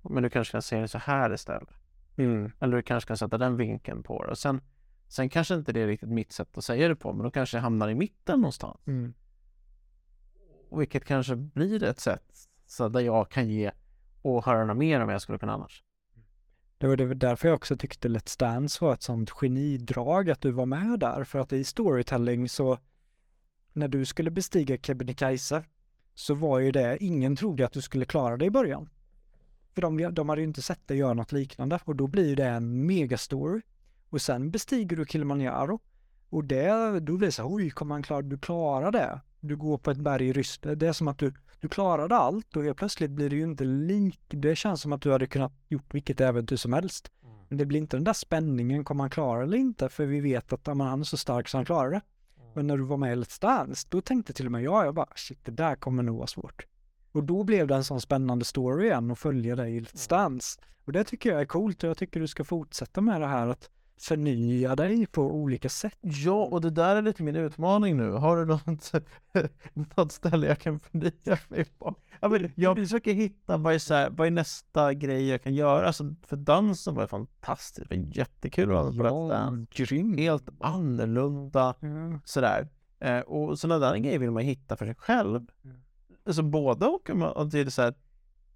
Men du kanske kan se det så här istället. Mm. Eller du kanske kan sätta den vinkeln på det. Och sen, sen kanske inte det är riktigt mitt sätt att säga det på, men då kanske jag hamnar i mitten någonstans. Mm. Vilket kanske blir ett sätt så där jag kan ge åhörarna mer än vad jag skulle kunna annars. Det var det därför jag också tyckte Let's Dance var ett sånt genidrag att du var med där. För att i storytelling så när du skulle bestiga Kebnekaise så var ju det, ingen trodde att du skulle klara det i början. För de, de hade ju inte sett dig göra något liknande och då blir det en megastory. Och sen bestiger du Kilimanjaro och det, då blir det så här, oj, kommer han klara, du klarar det. Du går på ett berg i Ryssland, det är som att du, du klarade allt och helt plötsligt blir det ju inte lik, det känns som att du hade kunnat gjort vilket äventyr som helst. Men det blir inte den där spänningen, kommer han klara eller inte? För vi vet att men han är så stark så han klarar det. Men när du var med i Let's Dance, då tänkte till och med jag, jag bara shit, det där kommer nog vara svårt. Och då blev det en sån spännande story igen att följa dig i Let's Dance. Och det tycker jag är coolt och jag tycker du ska fortsätta med det här att förnya dig på olika sätt. Ja, och det där är lite min utmaning nu. Har du något, något ställe jag kan förnya mig på? Ja, men jag försöker hitta vad är, så här, vad är nästa grej jag kan göra. Alltså, för dansen var fantastiskt, det var jättekul att Dance. grym. Helt annorlunda Ja. sådär. Eh, och sådana där grejer vill man hitta för sig själv. Mm. Alltså både och, och det är så här,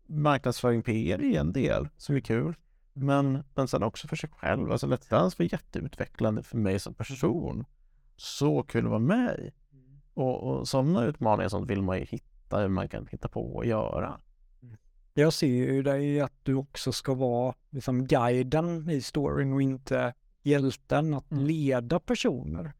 marknadsföring PR är en del som är kul. Men, men sen också för sig själv. Alltså Let's Dance var jätteutvecklande för mig som person. Så kul att vara med i. Och, och sådana utmaningar sånt vill man ju hitta hur man kan hitta på att göra. Jag ser ju dig att du också ska vara liksom guiden i storyn och inte hjälten att Mm. leda personer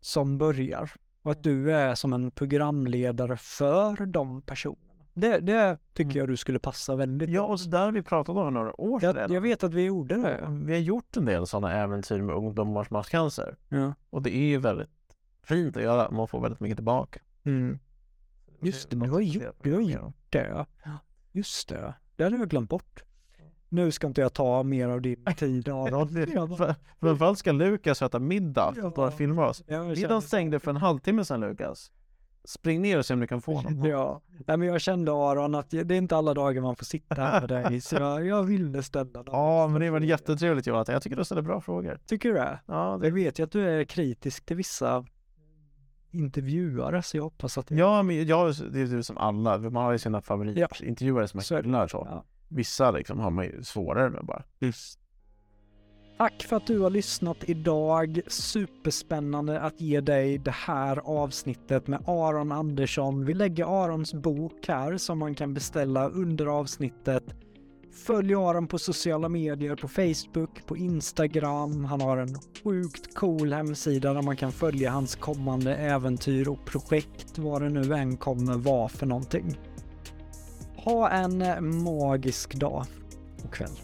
som börjar. Och att du är som en programledare för de personerna. Det, det tycker Mm. jag du skulle passa väldigt Ja, och så där har vi pratat om några år sedan. jag, jag vet att vi gjorde det. Vi har gjort en del sådana äventyr med ungdomars masscancer. Ja. Och det är ju väldigt fint att göra. Man får väldigt mycket tillbaka. Mm. Just det, du har gjort, du har gjort det. Just det, det hade jag glömt bort. Nu ska inte jag ta mer av din tid Aron. Framförallt ska Lukas äta middag Ja. för att filma oss. Middagen stängde för en halvtimme sedan Lukas. Spring ner och se om du kan få någon. Ja, Nej, men jag kände Aron att det är inte alla dagar man får sitta här med dig, så jag, jag ville ställa dem. Ja, men det var jättetrevligt Jonathan. Jag tycker du ställer bra frågor. Tycker du det? Ja, det... Jag vet ju att du är kritisk till vissa intervjuare, så jag hoppas att... ja men jag, det är ju som alla. Man har ju sina favoritintervjuare som Så är man det. gillar så. Ja. Vissa liksom har man ju svårare med bara. Tack för att du har lyssnat idag. Superspännande att ge dig det här avsnittet med Aron Andersson. Vi lägger Arons bok här som man kan beställa under avsnittet. Följ Aron på sociala medier, på Facebook, på Instagram. Han har en sjukt cool hemsida där man kan följa hans kommande äventyr och projekt, vad det nu än kommer vara för någonting. Ha en magisk dag och kväll.